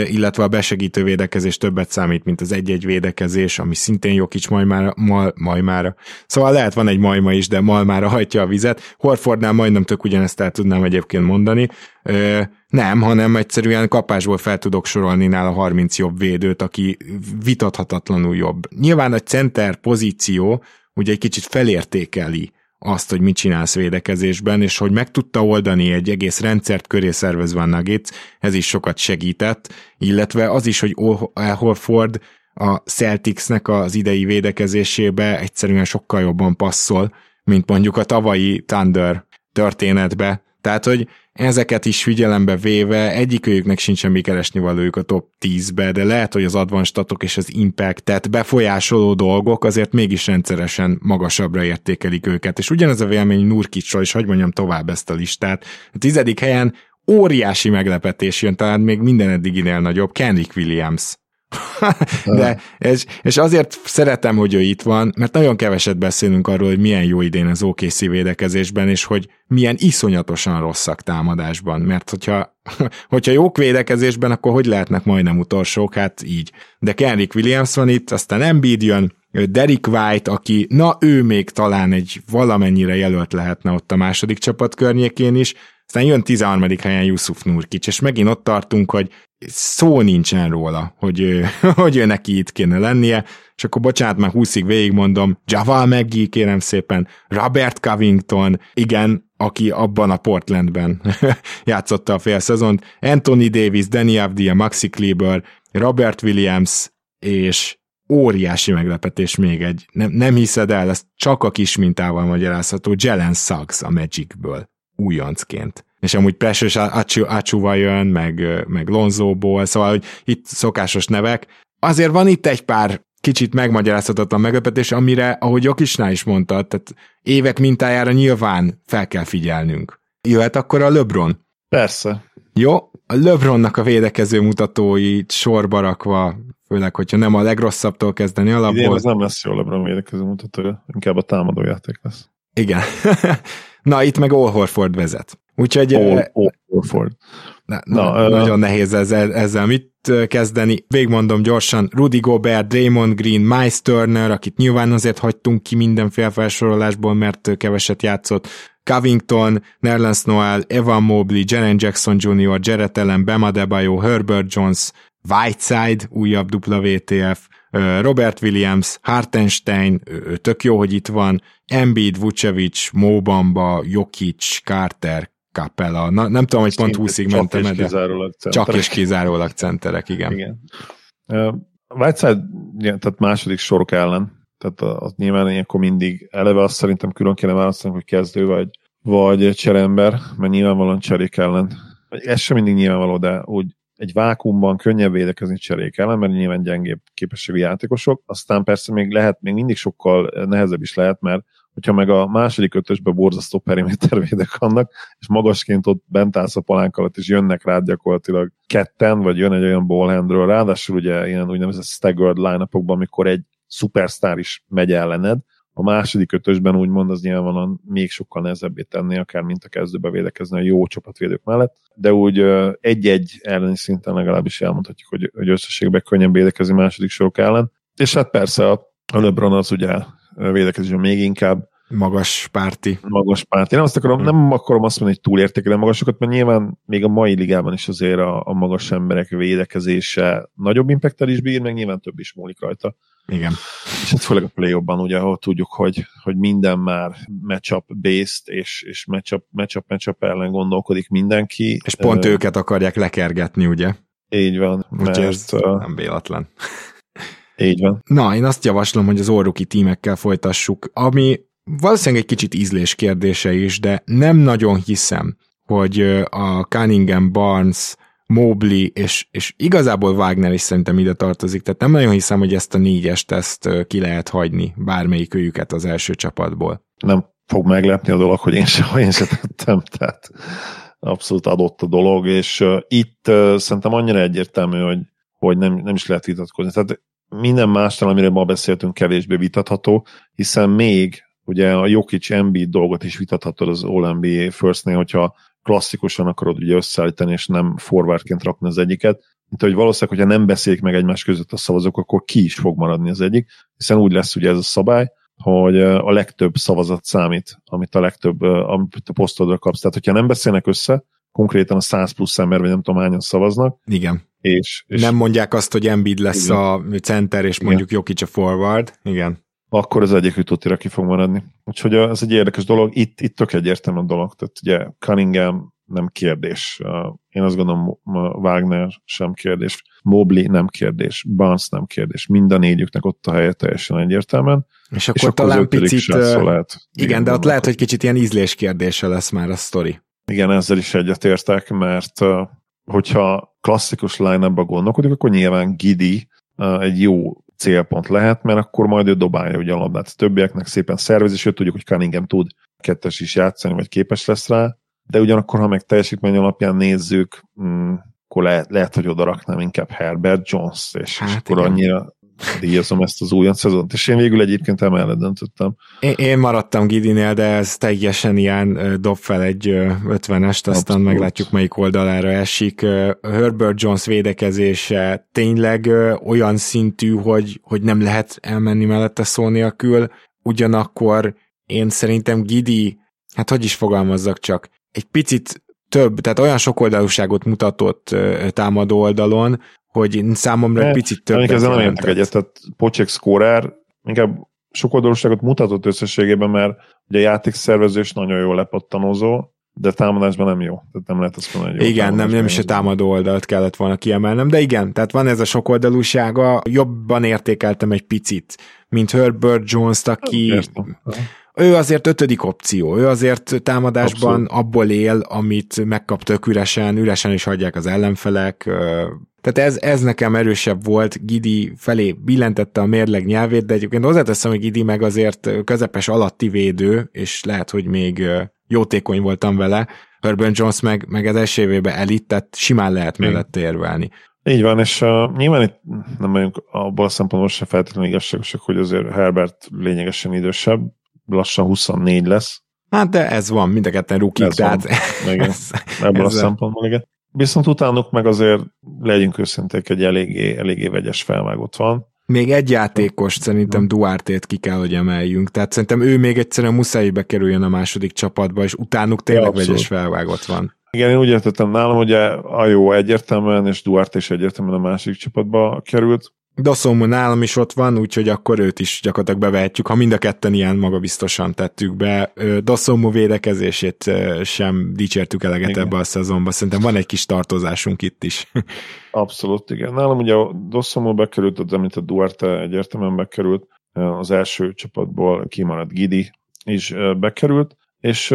[SPEAKER 3] illetve a besegítő védekezés többet számít, mint az egy-egy védekezés, ami szintén Jokic majd már, majd már Szóval lehet van egy majma is, de malmára hajtja a vizet. Horfordnál majdnem tök ugyanezt el tudnám egyébként mondani. Ö, nem, hanem egyszerűen kapásból fel tudok sorolni nála 30 jobb védőt, aki vitathatatlanul jobb. Nyilván a center pozíció ugye egy kicsit felértékeli azt, hogy mit csinálsz védekezésben, és hogy meg tudta oldani egy egész rendszert köré szervezve a Nuggets, ez is sokat segített, illetve az is, hogy Horford a Celticsnek az idei védekezésébe egyszerűen sokkal jobban passzol, mint mondjuk a tavalyi Thunder történetbe. Tehát, hogy ezeket is figyelembe véve egyikőjüknek sincs semmi keresni valójuk a top 10-be, de lehet, hogy az advanstatok és az impactet befolyásoló dolgok azért mégis rendszeresen magasabbra értékelik őket. És ugyanez a vélemény Nurkicsról, és hogy mondjam tovább ezt a listát. A tizedik helyen óriási meglepetés jön, talán még minden eddiginél nagyobb, Kendrick Williams De, és, és azért szeretem, hogy ő itt van, mert nagyon keveset beszélünk arról, hogy milyen jó idén az OKC védekezésben, és hogy milyen iszonyatosan rosszak támadásban, mert hogyha, hogyha jók védekezésben, akkor hogy lehetnek majdnem utolsók, hát így. De Kenrick Williams van itt, aztán Embiid jön, Derek White, aki, na ő még talán egy valamennyire jelölt lehetne ott a második csapat környékén is, aztán jön 13. helyen Yusuf Nurkic, és megint ott tartunk, hogy szó nincsen róla, hogy, hogy ő neki itt kéne lennie, és akkor bocsánat, már 20-ig végigmondom, Javal McGee, kérem szépen, Robert Covington, igen, aki abban a Portlandben játszotta a fél szezont, Anthony Davis, Danny Avdia, Maxi Kleber, Robert Williams, és óriási meglepetés még egy, nem, nem hiszed el, ez csak a kis mintával magyarázható, Jelen Suggs a Magicből, újoncként. És amúgy Precious Achuva jön, meg, meg Lonzóból, szóval hogy itt szokásos nevek. Azért van itt egy pár kicsit megmagyarázhatatlan meglepetés, amire, ahogy Jokisnál is mondta, tehát évek mintájára nyilván fel kell figyelnünk. Jöhet akkor a LeBron?
[SPEAKER 4] Persze.
[SPEAKER 3] Jó, a LeBronnak a védekező mutatóit sorba rakva főleg, hogyha nem a legrosszabbtól kezdeni alapból. Idén
[SPEAKER 4] az nem lesz jó LeBron védekező mutatója, inkább a támadó játék lesz.
[SPEAKER 3] Igen. Na, itt meg All Horford vezet. Úgyhogy...
[SPEAKER 4] All, All Horford.
[SPEAKER 3] Na, na, na, nagyon uh, nehéz ezzel, ezzel mit kezdeni. Végmondom gyorsan, Rudy Gobert, Draymond Green, Miles Turner, akit nyilván azért hagytunk ki mindenféle felsorolásból, mert keveset játszott, Covington, Nerlens Noel, Evan Mobley, Jaren Jackson Jr., Jared Allen, Bam Adebayo, Herbert Jones, Whiteside, újabb WTF, Robert Williams, Hartenstein, tök jó, hogy itt van, Embiid, Vucevic, Mobamba, Jokic, Carter, Capella. Na, nem tudom, hogy pont 20-ig mentem,
[SPEAKER 4] de
[SPEAKER 3] csak és kizárólag centerek, igen.
[SPEAKER 4] igen. Uh, Whiteside, tehát második sorok ellen, tehát az nyilván ilyenkor mindig eleve azt szerintem külön kéne választani, hogy kezdő vagy, vagy cserember, mert nyilvánvalóan cserék ellen. Ez sem mindig nyilvánvaló, de úgy egy vákumban könnyebb védekezni cserék ellen, mert nyilván gyengébb képességű játékosok, aztán persze még lehet, még mindig sokkal nehezebb is lehet, mert hogyha meg a második ötösbe borzasztó perimétervédek vannak, és magasként ott bent állsz a palánk alatt, és jönnek rád gyakorlatilag ketten, vagy jön egy olyan ballhandről, ráadásul ugye ilyen úgynevezett staggered line amikor egy szupersztár is megy ellened, a második ötösben úgymond az nyilvánvalóan még sokkal nehezebbé tenni, akár mint a kezdőbe védekezni a jó csapatvédők mellett, de úgy egy-egy elleni szinten legalábbis elmondhatjuk, hogy, hogy összességben könnyebb védekezni második sorok ellen. És hát persze a LeBron az ugye védekezésben még inkább
[SPEAKER 3] magas párti.
[SPEAKER 4] Magas párti. Nem azt akarom, nem akarom azt mondani, hogy túlértékelem magasokat, mert nyilván még a mai ligában is azért a, a magas emberek védekezése nagyobb impacttel is bír, meg nyilván több is múlik rajta.
[SPEAKER 3] Igen.
[SPEAKER 4] És hát főleg a play ugye, ahol tudjuk, hogy, hogy minden már matchup based, és, és matchup, matchup, matchup ellen gondolkodik mindenki.
[SPEAKER 3] És pont uh, őket akarják lekergetni, ugye?
[SPEAKER 4] Így van.
[SPEAKER 3] Mert, ez nem véletlen.
[SPEAKER 4] Így van.
[SPEAKER 3] Na, én azt javaslom, hogy az orruki tímekkel folytassuk, ami valószínűleg egy kicsit ízlés kérdése is, de nem nagyon hiszem, hogy a Cunningham Barnes Mobley, és, és igazából Wagner is szerintem ide tartozik, tehát nem nagyon hiszem, hogy ezt a négyest ezt ki lehet hagyni, bármelyik őjüket az első csapatból.
[SPEAKER 4] Nem fog meglepni a dolog, hogy én sem, én sem tettem, tehát abszolút adott a dolog, és uh, itt uh, szerintem annyira egyértelmű, hogy, hogy nem, nem is lehet vitatkozni. Tehát minden mással, amire ma beszéltünk, kevésbé vitatható, hiszen még ugye a Jokic Embiid dolgot is vitathatod az All-NBA First-nél, hogyha klasszikusan akarod ugye összeállítani, és nem forwardként rakni az egyiket, mint hogy valószínűleg, hogyha nem beszélik meg egymás között a szavazók, akkor ki is fog maradni az egyik, hiszen úgy lesz ugye ez a szabály, hogy a legtöbb szavazat számít, amit a legtöbb, amit a posztodra kapsz. Tehát, hogyha nem beszélnek össze, konkrétan a 100 plusz ember, vagy nem tudom hányan szavaznak.
[SPEAKER 3] Igen.
[SPEAKER 4] És, és
[SPEAKER 3] nem mondják azt, hogy Embiid lesz igen. a center, és mondjuk igen. Jokic a forward. Igen
[SPEAKER 4] akkor az egyik ütőtére ki fog maradni. Úgyhogy ez egy érdekes dolog. Itt, itt tök egyértelmű a dolog. Tehát ugye Cunningham nem kérdés. Én azt gondolom, Wagner sem kérdés. Mobley nem kérdés. Barnes nem kérdés. Mind a négyüknek ott a helye teljesen egyértelműen.
[SPEAKER 3] És akkor, és akkor talán picit... Lehet, igen, igen, de ott lehet, hogy kicsit ilyen ízlés kérdése lesz már a sztori.
[SPEAKER 4] Igen, ezzel is egyetértek, mert hogyha klasszikus line-upba gondolkodik, akkor nyilván Gidi egy jó célpont lehet, mert akkor majd ő dobálja ugye a labdát a többieknek, szépen szervez, és ő tudjuk, hogy Cunningham tud kettes is játszani, vagy képes lesz rá, de ugyanakkor, ha meg teljesítmény alapján nézzük, mm, akkor lehet, lehet hogy oda raknám inkább Herbert Jones, és, hát és akkor
[SPEAKER 3] igen.
[SPEAKER 4] annyira díjazom ezt az újon szezont, és én végül egyébként emellett döntöttem.
[SPEAKER 3] Én, én maradtam Gidinél, de ez teljesen ilyen dob fel egy ö, 50-est, aztán meglátjuk melyik oldalára esik. Herbert Jones védekezése tényleg olyan szintű, hogy, hogy nem lehet elmenni mellette szó nélkül, ugyanakkor én szerintem Gidi, hát hogy is fogalmazzak csak, egy picit több, tehát olyan sokoldalúságot mutatott támadó oldalon, hogy számomra egy picit több.
[SPEAKER 4] Ezzel nem értek egyet, tehát Pocek scorer inkább sokoldalúságot mutatott összességében, mert ugye a játékszervezés nagyon jól lepattanozó, de támadásban nem jó. Tehát nem lehet azt mondani, hogy jó
[SPEAKER 3] Igen, nem, nem is a támadó oldalt kellett volna kiemelnem, de igen, tehát van ez a sokoldalúsága, jobban értékeltem egy picit, mint Herbert Jones-t, aki
[SPEAKER 4] Értem.
[SPEAKER 3] Ő azért ötödik opció, ő azért támadásban
[SPEAKER 4] Abszolút.
[SPEAKER 3] abból él, amit megkap tök üresen, üresen is hagyják az ellenfelek, tehát ez, ez nekem erősebb volt, Gidi felé billentette a mérleg nyelvét, de egyébként hozzáteszem, hogy Gidi meg azért közepes alatti védő, és lehet, hogy még jótékony voltam vele, Urban Jones meg, meg az első elit, tehát simán lehet mellette érvelni.
[SPEAKER 4] Így van, és uh, nyilván itt nem vagyunk abból a szempontból sem feltétlenül igazságosak, hogy azért Herbert lényegesen idősebb, lassan 24 lesz.
[SPEAKER 3] Hát de ez van, mind a ketten rukik,
[SPEAKER 4] Ez van.
[SPEAKER 3] tehát
[SPEAKER 4] Igen.
[SPEAKER 3] ez,
[SPEAKER 4] Ebből a
[SPEAKER 3] ezzel-
[SPEAKER 4] szempontból, igen. Viszont utánuk meg azért legyünk őszinték, egy eléggé, eléggé vegyes felvágott van.
[SPEAKER 3] Még egy játékos szerintem Duarte-t ki kell, hogy emeljünk. Tehát szerintem ő még egyszerűen muszáj bekerüljön a második csapatba, és utánuk tényleg
[SPEAKER 4] Ja,
[SPEAKER 3] vegyes felvágott van.
[SPEAKER 4] Igen, én úgy értettem nálam, ugye a jó egyértelműen, és Duarte is egyértelműen a másik csapatba került.
[SPEAKER 3] Dosszomu nálam is ott van, úgyhogy akkor őt is gyakorlatilag bevehetjük, ha mind a ketten ilyen magabiztosan tettük be. Dosszomu védekezését sem dicsértük eleget
[SPEAKER 4] Igen.
[SPEAKER 3] ebbe a szezonba, szerintem van egy kis tartozásunk itt is.
[SPEAKER 4] Abszolút, igen. Nálam ugye a Dossomó bekerült, az említett Duarte egyértelműen bekerült, az első csapatból kimaradt Gidi is bekerült, és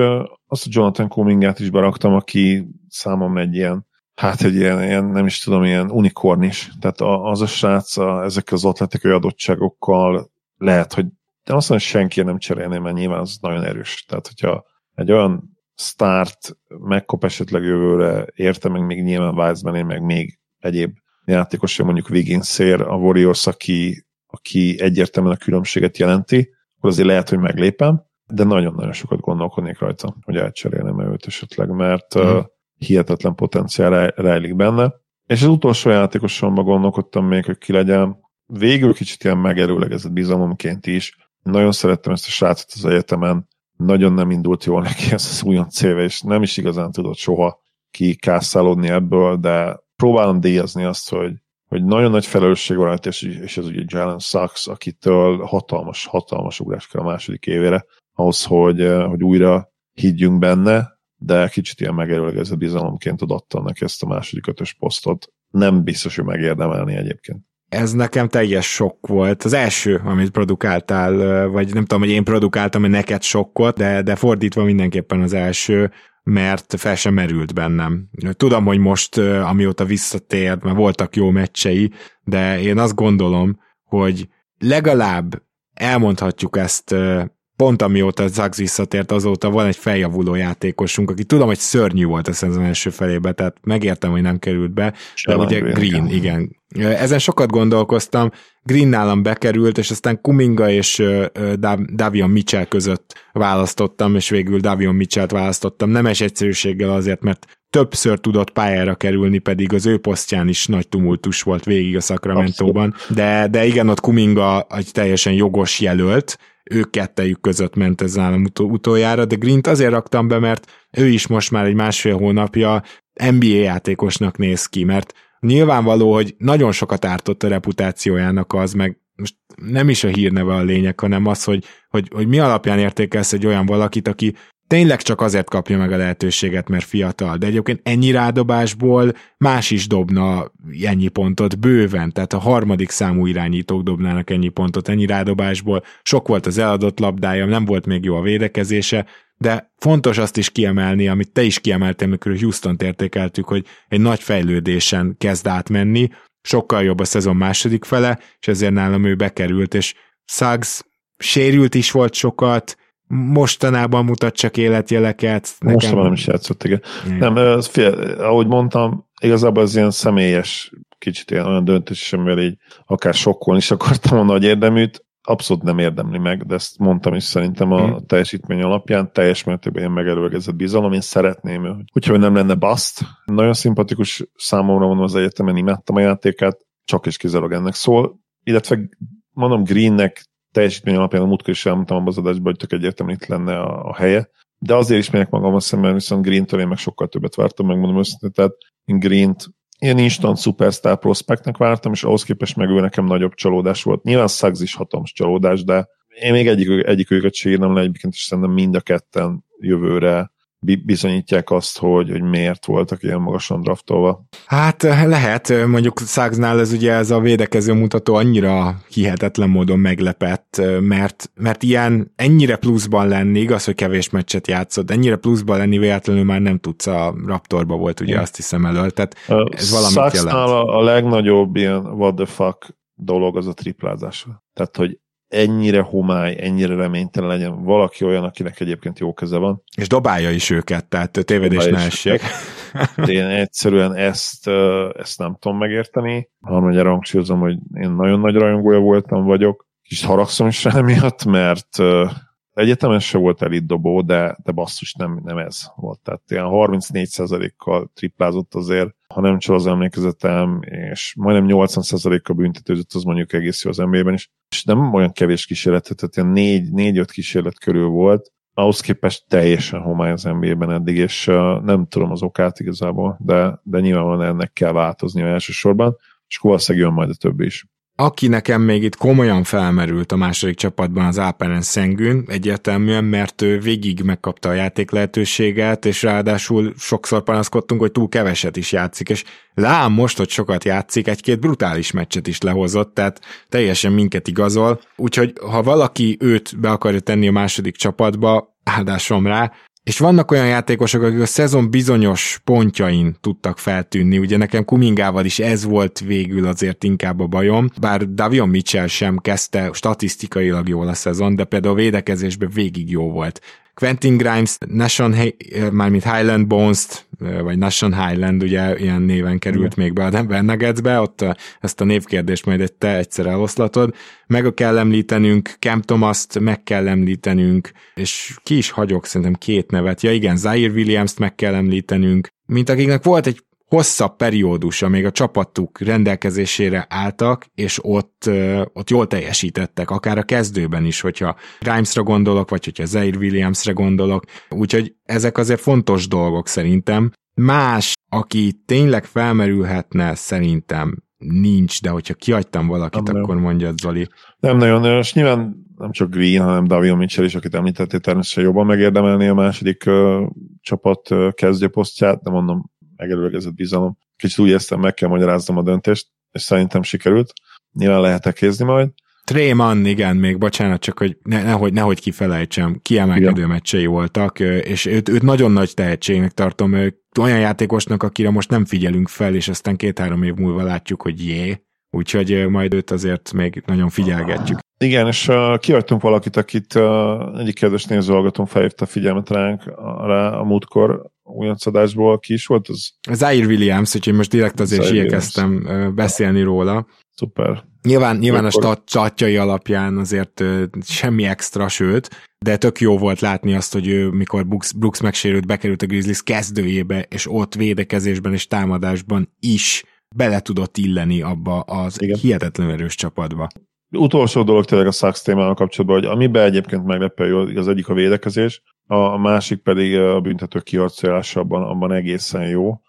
[SPEAKER 4] azt a Jonathan Cummingát is beraktam, aki számomra egy ilyen, hát egy ilyen, ilyen nem is tudom, ilyen unikorn is. Tehát az a srác a, ezekkel az atletikai adottságokkal lehet, hogy de azt mondom, hogy senki nem cserélné, mert nyilván az nagyon erős. Tehát, hogyha egy olyan start megkap esetleg jövőre, érte meg még nyilván Wiseman, meg még egyéb játékos, mondjuk Wiggins szér, a Warriors, aki, aki egyértelműen a különbséget jelenti, akkor azért lehet, hogy meglépem, de nagyon-nagyon sokat gondolkodnék rajta, hogy elcserélnem őt esetleg, mert
[SPEAKER 3] Mhm.
[SPEAKER 4] uh, hihetetlen potenciál rej- rejlik benne. És az utolsó játékosomban gondolkodtam még, hogy ki legyen. Végül kicsit ilyen megerőlegezett bizalomként is. Nagyon szerettem ezt a srácot az egyetemen, nagyon nem indult jól neki ez az újon céve, és nem is igazán tudott soha kikászálódni ebből, de próbálom díjazni azt, hogy, hogy nagyon nagy felelősség van és, és ez ugye Jalen Sachs, akitől hatalmas, hatalmas ugrás kell a második évére, ahhoz, hogy, hogy újra higgyünk benne, de kicsit ilyen megerőlegezett bizalomként adattam neki ezt a második ötös posztot. Nem biztos, hogy megérdemelni egyébként.
[SPEAKER 3] ez nekem teljes sok volt. Az első, amit produkáltál, vagy nem tudom, hogy én produkáltam, hogy neked sokkot, de, de fordítva mindenképpen az első, mert fel sem merült bennem. Tudom, hogy most, amióta visszatért, mert voltak jó meccsei, de én azt gondolom, hogy legalább elmondhatjuk ezt pont amióta Zags visszatért, azóta van egy feljavuló játékosunk, aki tudom, hogy szörnyű volt a szezon első felébe, tehát megértem, hogy nem került be, de
[SPEAKER 4] Shannon
[SPEAKER 3] ugye
[SPEAKER 4] Green,
[SPEAKER 3] Green,
[SPEAKER 4] igen.
[SPEAKER 3] Ezen sokat gondolkoztam, Green nálam bekerült, és aztán Kuminga és Davion Mitchell között választottam, és végül Davion Mitchell-t választottam. Nemes egyszerűséggel azért, mert többször tudott pályára kerülni, pedig az ő posztján is nagy tumultus volt végig a Sacramento-ban. De, de igen, ott Kuminga egy teljesen jogos jelölt, ők kettejük között ment ez nálam utol- utoljára, de Green-t azért raktam be, mert ő is most már egy másfél hónapja NBA játékosnak néz ki, mert nyilvánvaló, hogy nagyon sokat ártott a reputációjának az, meg most nem is a hírneve a lényeg, hanem az, hogy, hogy, hogy mi alapján értékelsz egy olyan valakit, aki tényleg csak azért kapja meg a lehetőséget, mert fiatal, de egyébként ennyi rádobásból más is dobna ennyi pontot bőven, tehát a harmadik számú irányítók dobnának ennyi pontot ennyi rádobásból, sok volt az eladott labdája, nem volt még jó a védekezése, de fontos azt is kiemelni, amit te is kiemeltél, amikor Houston-t értékeltük, hogy egy nagy fejlődésen kezd átmenni, sokkal jobb a szezon második fele, és ezért nálam ő bekerült, és Suggs sérült is volt sokat, mostanában mutat csak életjeleket.
[SPEAKER 4] Most már nem is játszott, igen.
[SPEAKER 3] Igen.
[SPEAKER 4] Nem, ez fél, ahogy mondtam, igazából az ilyen személyes, kicsit ilyen olyan döntés, amivel így akár sokkolni is akartam a nagy érdeműt, abszolút nem érdemli meg, de ezt mondtam is szerintem a hmm. teljesítmény alapján, teljes mértékben ilyen megerőlegezett bizalom, én szeretném, hogyha nem lenne bust. Nagyon szimpatikus számomra van az egyetemen, imádtam a játékát, csak is kizárólag ennek szól, illetve mondom Greennek teljesítmény alapján a múltkor is elmondtam az adásban, hogy tök egyértelműen itt lenne a, a helye, de azért is megyek magam azt mert viszont Green-től én meg sokkal többet vártam, megmondom őszintén, tehát én Green-t ilyen instant superstar prospektnek vártam, és ahhoz képest meg ő nekem nagyobb csalódás volt. Nyilván Suggs is hatalmas csalódás, de én még egyik, egyik őket sírnám le, egyébként is szerintem mind a ketten jövőre bizonyítják azt, hogy, hogy miért voltak ilyen magasan draftolva.
[SPEAKER 3] Hát lehet, mondjuk Szágnál ez ugye ez a védekező mutató annyira hihetetlen módon meglepett, mert, mert ilyen ennyire pluszban lenni, igaz, hogy kevés meccset játszott, ennyire pluszban lenni véletlenül már nem tudsz a Raptorba volt ugye azt hiszem elől, tehát ez valamit jelent.
[SPEAKER 4] A, a legnagyobb ilyen what the fuck dolog az a triplázás. Tehát, hogy ennyire homály, ennyire reménytelen legyen valaki olyan, akinek egyébként jó keze van.
[SPEAKER 3] És dobálja is őket, tehát tévedés ne essék.
[SPEAKER 4] Én egyszerűen ezt, ezt nem tudom megérteni. Harmadjára hangsúlyozom, hogy én nagyon nagy rajongója voltam, vagyok. Kicsit haragszom is rá miatt, mert egyetemen se volt elit dobó, de, de basszus nem, nem ez volt. Tehát ilyen 34%-kal triplázott azért, ha nem csak az emlékezetem, és majdnem 80%-kal büntetőzött, az mondjuk egész jó az NBA-ben is. És nem olyan kevés kísérlet, tehát ilyen 4-5 kísérlet körül volt, ahhoz képest teljesen homály az NBA-ben eddig, és nem tudom az okát igazából, de, de nyilvánvalóan ennek kell változni elsősorban, és valószínűleg jön majd a többi is.
[SPEAKER 3] Aki nekem még itt komolyan felmerült a második csapatban az Alperen Szengün, egyértelműen, mert ő végig megkapta a játék lehetőséget, és ráadásul sokszor panaszkodtunk, hogy túl keveset is játszik, és lám most, hogy sokat játszik, egy-két brutális meccset is lehozott, tehát teljesen minket igazol. Úgyhogy ha valaki őt be akarja tenni a második csapatba, áldásom rá, és vannak olyan játékosok, akik a szezon bizonyos pontjain tudtak feltűnni, ugye nekem Kumingával is ez volt végül azért inkább a bajom, bár Davion Mitchell sem kezdte statisztikailag jól a szezon, de például a védekezésben végig jó volt. Quentin Grimes, Nation, mármint Highland Bones-t, vagy Nation Highland, ugye ilyen néven került mm. még be a Nuggetsbe, ott ezt a névkérdést majd egy te egyszer eloszlatod. Meg kell említenünk, Cam Thomas-t meg kell említenünk, és ki is hagyok szerintem két nevet. Ja igen, Zaire Williams-t meg kell említenünk, mint akiknek volt egy hosszabb periódus, amíg a csapatuk rendelkezésére álltak, és ott, ott jól teljesítettek, akár a kezdőben is, hogyha Grimesra gondolok, vagy hogyha Zaire Williamsre gondolok, úgyhogy ezek azért fontos dolgok szerintem. Más, aki tényleg felmerülhetne, szerintem nincs, de hogyha kiadtam valakit, nem akkor mondja Zoli.
[SPEAKER 4] Nem nagyon, és nyilván nem csak Green, hanem Davion Mitchell is, akit említettél, természetesen jobban megérdemelni a második uh, csapat uh, kezdőposztját, de mondom, megerőlegezett bizalom. Kicsit úgy éreztem, meg kell magyaráznom a döntést, és szerintem sikerült. Nyilván lehet kézni majd.
[SPEAKER 3] Tréman, igen, még bocsánat, csak hogy ne, nehogy, nehogy kifelejtsem, kiemelkedő igen. meccsei voltak, és őt, őt nagyon nagy tehetségnek tartom, olyan játékosnak, akire most nem figyelünk fel, és aztán két-három év múlva látjuk, hogy jé, úgyhogy majd őt azért még nagyon figyelgetjük.
[SPEAKER 4] Igen, és uh, kiadtunk valakit, akit uh, egyik kedves nézőhallgatón felhívta a figyelmet ránk rá a múltkor újoncadásból. Ki is volt az?
[SPEAKER 3] Zaire Williams, úgyhogy most direkt azért is igyekeztem uh, beszélni róla.
[SPEAKER 4] Szuper.
[SPEAKER 3] Nyilván, nyilván a statjai alapján azért semmi extra, sőt, de tök jó volt látni azt, hogy ő, mikor Brooks, Brooks megsérült, bekerült a Grizzlies kezdőjébe, és ott védekezésben és támadásban is bele tudott illeni abba az Igen. hihetetlen erős csapatba.
[SPEAKER 4] Utolsó dolog tényleg a Sachs témával kapcsolatban, hogy amiben egyébként meglepő, az egyik a védekezés, a másik pedig a büntető kiarcolása abban, abban egészen jó.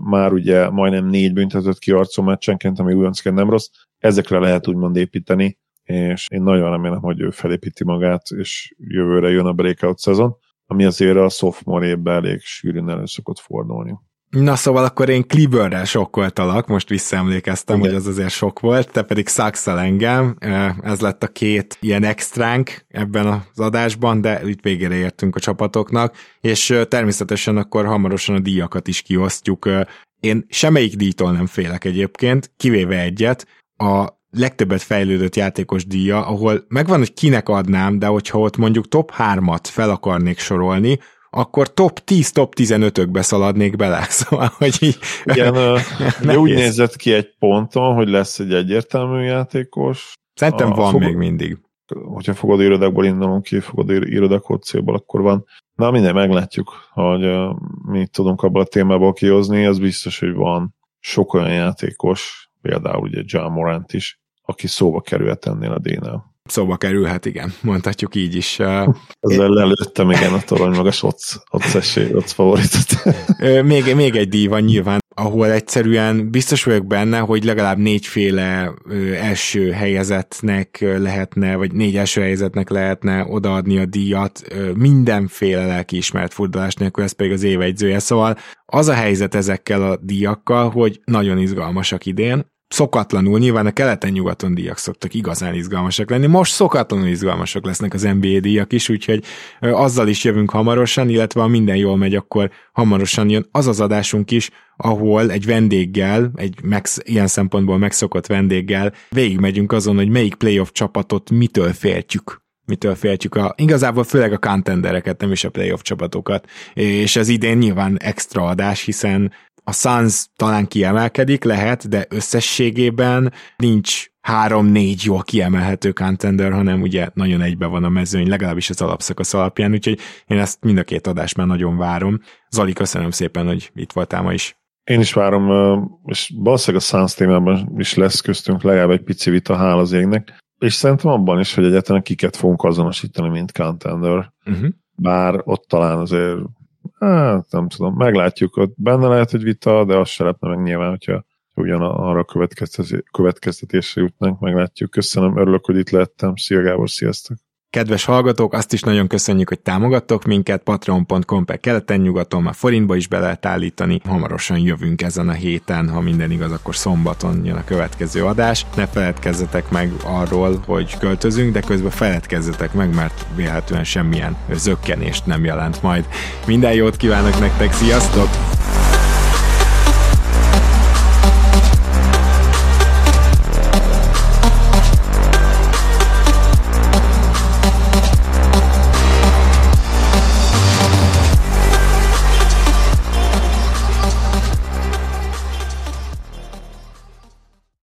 [SPEAKER 4] Már ugye majdnem négy büntetőt kiarcol meccsenként, ami újoncként nem rossz. Ezekre lehet úgymond építeni, és én nagyon remélem, hogy ő felépíti magát, és jövőre jön a breakout szezon, ami azért a sophomore évben elég sűrűn elő szokott fordulni.
[SPEAKER 3] Na szóval akkor én Cleaverrel sokkoltalak, most visszaemlékeztem, Igen. hogy az azért sok volt, te pedig szakszal engem, ez lett a két ilyen extránk ebben az adásban, de itt végére értünk a csapatoknak, és természetesen akkor hamarosan a díjakat is kiosztjuk. Én semmelyik díjtól nem félek egyébként, kivéve egyet, a legtöbbet fejlődött játékos díja, ahol megvan, hogy kinek adnám, de hogyha ott mondjuk top 3-at fel akarnék sorolni, akkor top 10, top 15-ökbe szaladnék bele. Szóval, hogy így...
[SPEAKER 4] Igen, de úgy nézett ki egy ponton, hogy lesz egy egyértelmű játékos.
[SPEAKER 3] Szerintem a, van fogod, még mindig.
[SPEAKER 4] Hogyha fogod irodákból indulunk ki, fogod irodakód célból, akkor van. Na minden, meglátjuk, hogy uh, mi tudunk abból a témából kihozni, az biztos, hogy van sok olyan játékos, például ugye John Morant is, aki szóba kerülhet ennél a D-nél.
[SPEAKER 3] Szóba kerülhet, igen, mondhatjuk így is.
[SPEAKER 4] Ezzel lelőttem, igen, a torony magas ott, ott esély, ott favoritot.
[SPEAKER 3] még, még egy díj van nyilván, ahol egyszerűen biztos vagyok benne, hogy legalább négyféle első helyezetnek lehetne, vagy négy első helyezetnek lehetne odaadni a díjat mindenféle lelkiismert fordulás nélkül, ez pedig az évegyzője. Szóval az a helyzet ezekkel a díjakkal, hogy nagyon izgalmasak idén, szokatlanul, nyilván a keleten-nyugaton díjak szoktak igazán izgalmasak lenni, most szokatlanul izgalmasak lesznek az NBA díjak is, úgyhogy azzal is jövünk hamarosan, illetve ha minden jól megy, akkor hamarosan jön az az adásunk is, ahol egy vendéggel, egy megsz, ilyen szempontból megszokott vendéggel végigmegyünk azon, hogy melyik playoff csapatot mitől féltjük. Mitől féltjük a, igazából főleg a contendereket, nem is a playoff csapatokat, és ez idén nyilván extra adás, hiszen a Suns talán kiemelkedik, lehet, de összességében nincs három-négy jól kiemelhető contender, hanem ugye nagyon egybe van a mezőny, legalábbis az alapszakasz alapján, úgyhogy én ezt mind a két adást már nagyon várom. Zali, köszönöm szépen, hogy itt voltál ma is.
[SPEAKER 4] Én is várom, és valószínűleg a Suns témában is lesz köztünk legalább egy pici vita, hál az égnek, és szerintem abban is, hogy egyáltalán kiket fogunk azonosítani, mint contender. Uh-huh. Bár ott talán azért Hát nem tudom, meglátjuk, ott benne lehet egy vita, de azt se lepne meg nyilván, hogyha ugyan arra következtetésre jutnánk, meglátjuk. Köszönöm, örülök, hogy itt lettem. Szia Gábor, sziasztok!
[SPEAKER 3] Kedves hallgatók, azt is nagyon köszönjük, hogy támogattok minket, patreon.com per keleten-nyugaton, már forintba is be lehet állítani. Hamarosan jövünk ezen a héten, ha minden igaz, akkor szombaton jön a következő adás. Ne feledkezzetek meg arról, hogy költözünk, de közben feledkezzetek meg, mert véletlenül semmilyen zökkenést nem jelent majd. Minden jót kívánok nektek, sziasztok!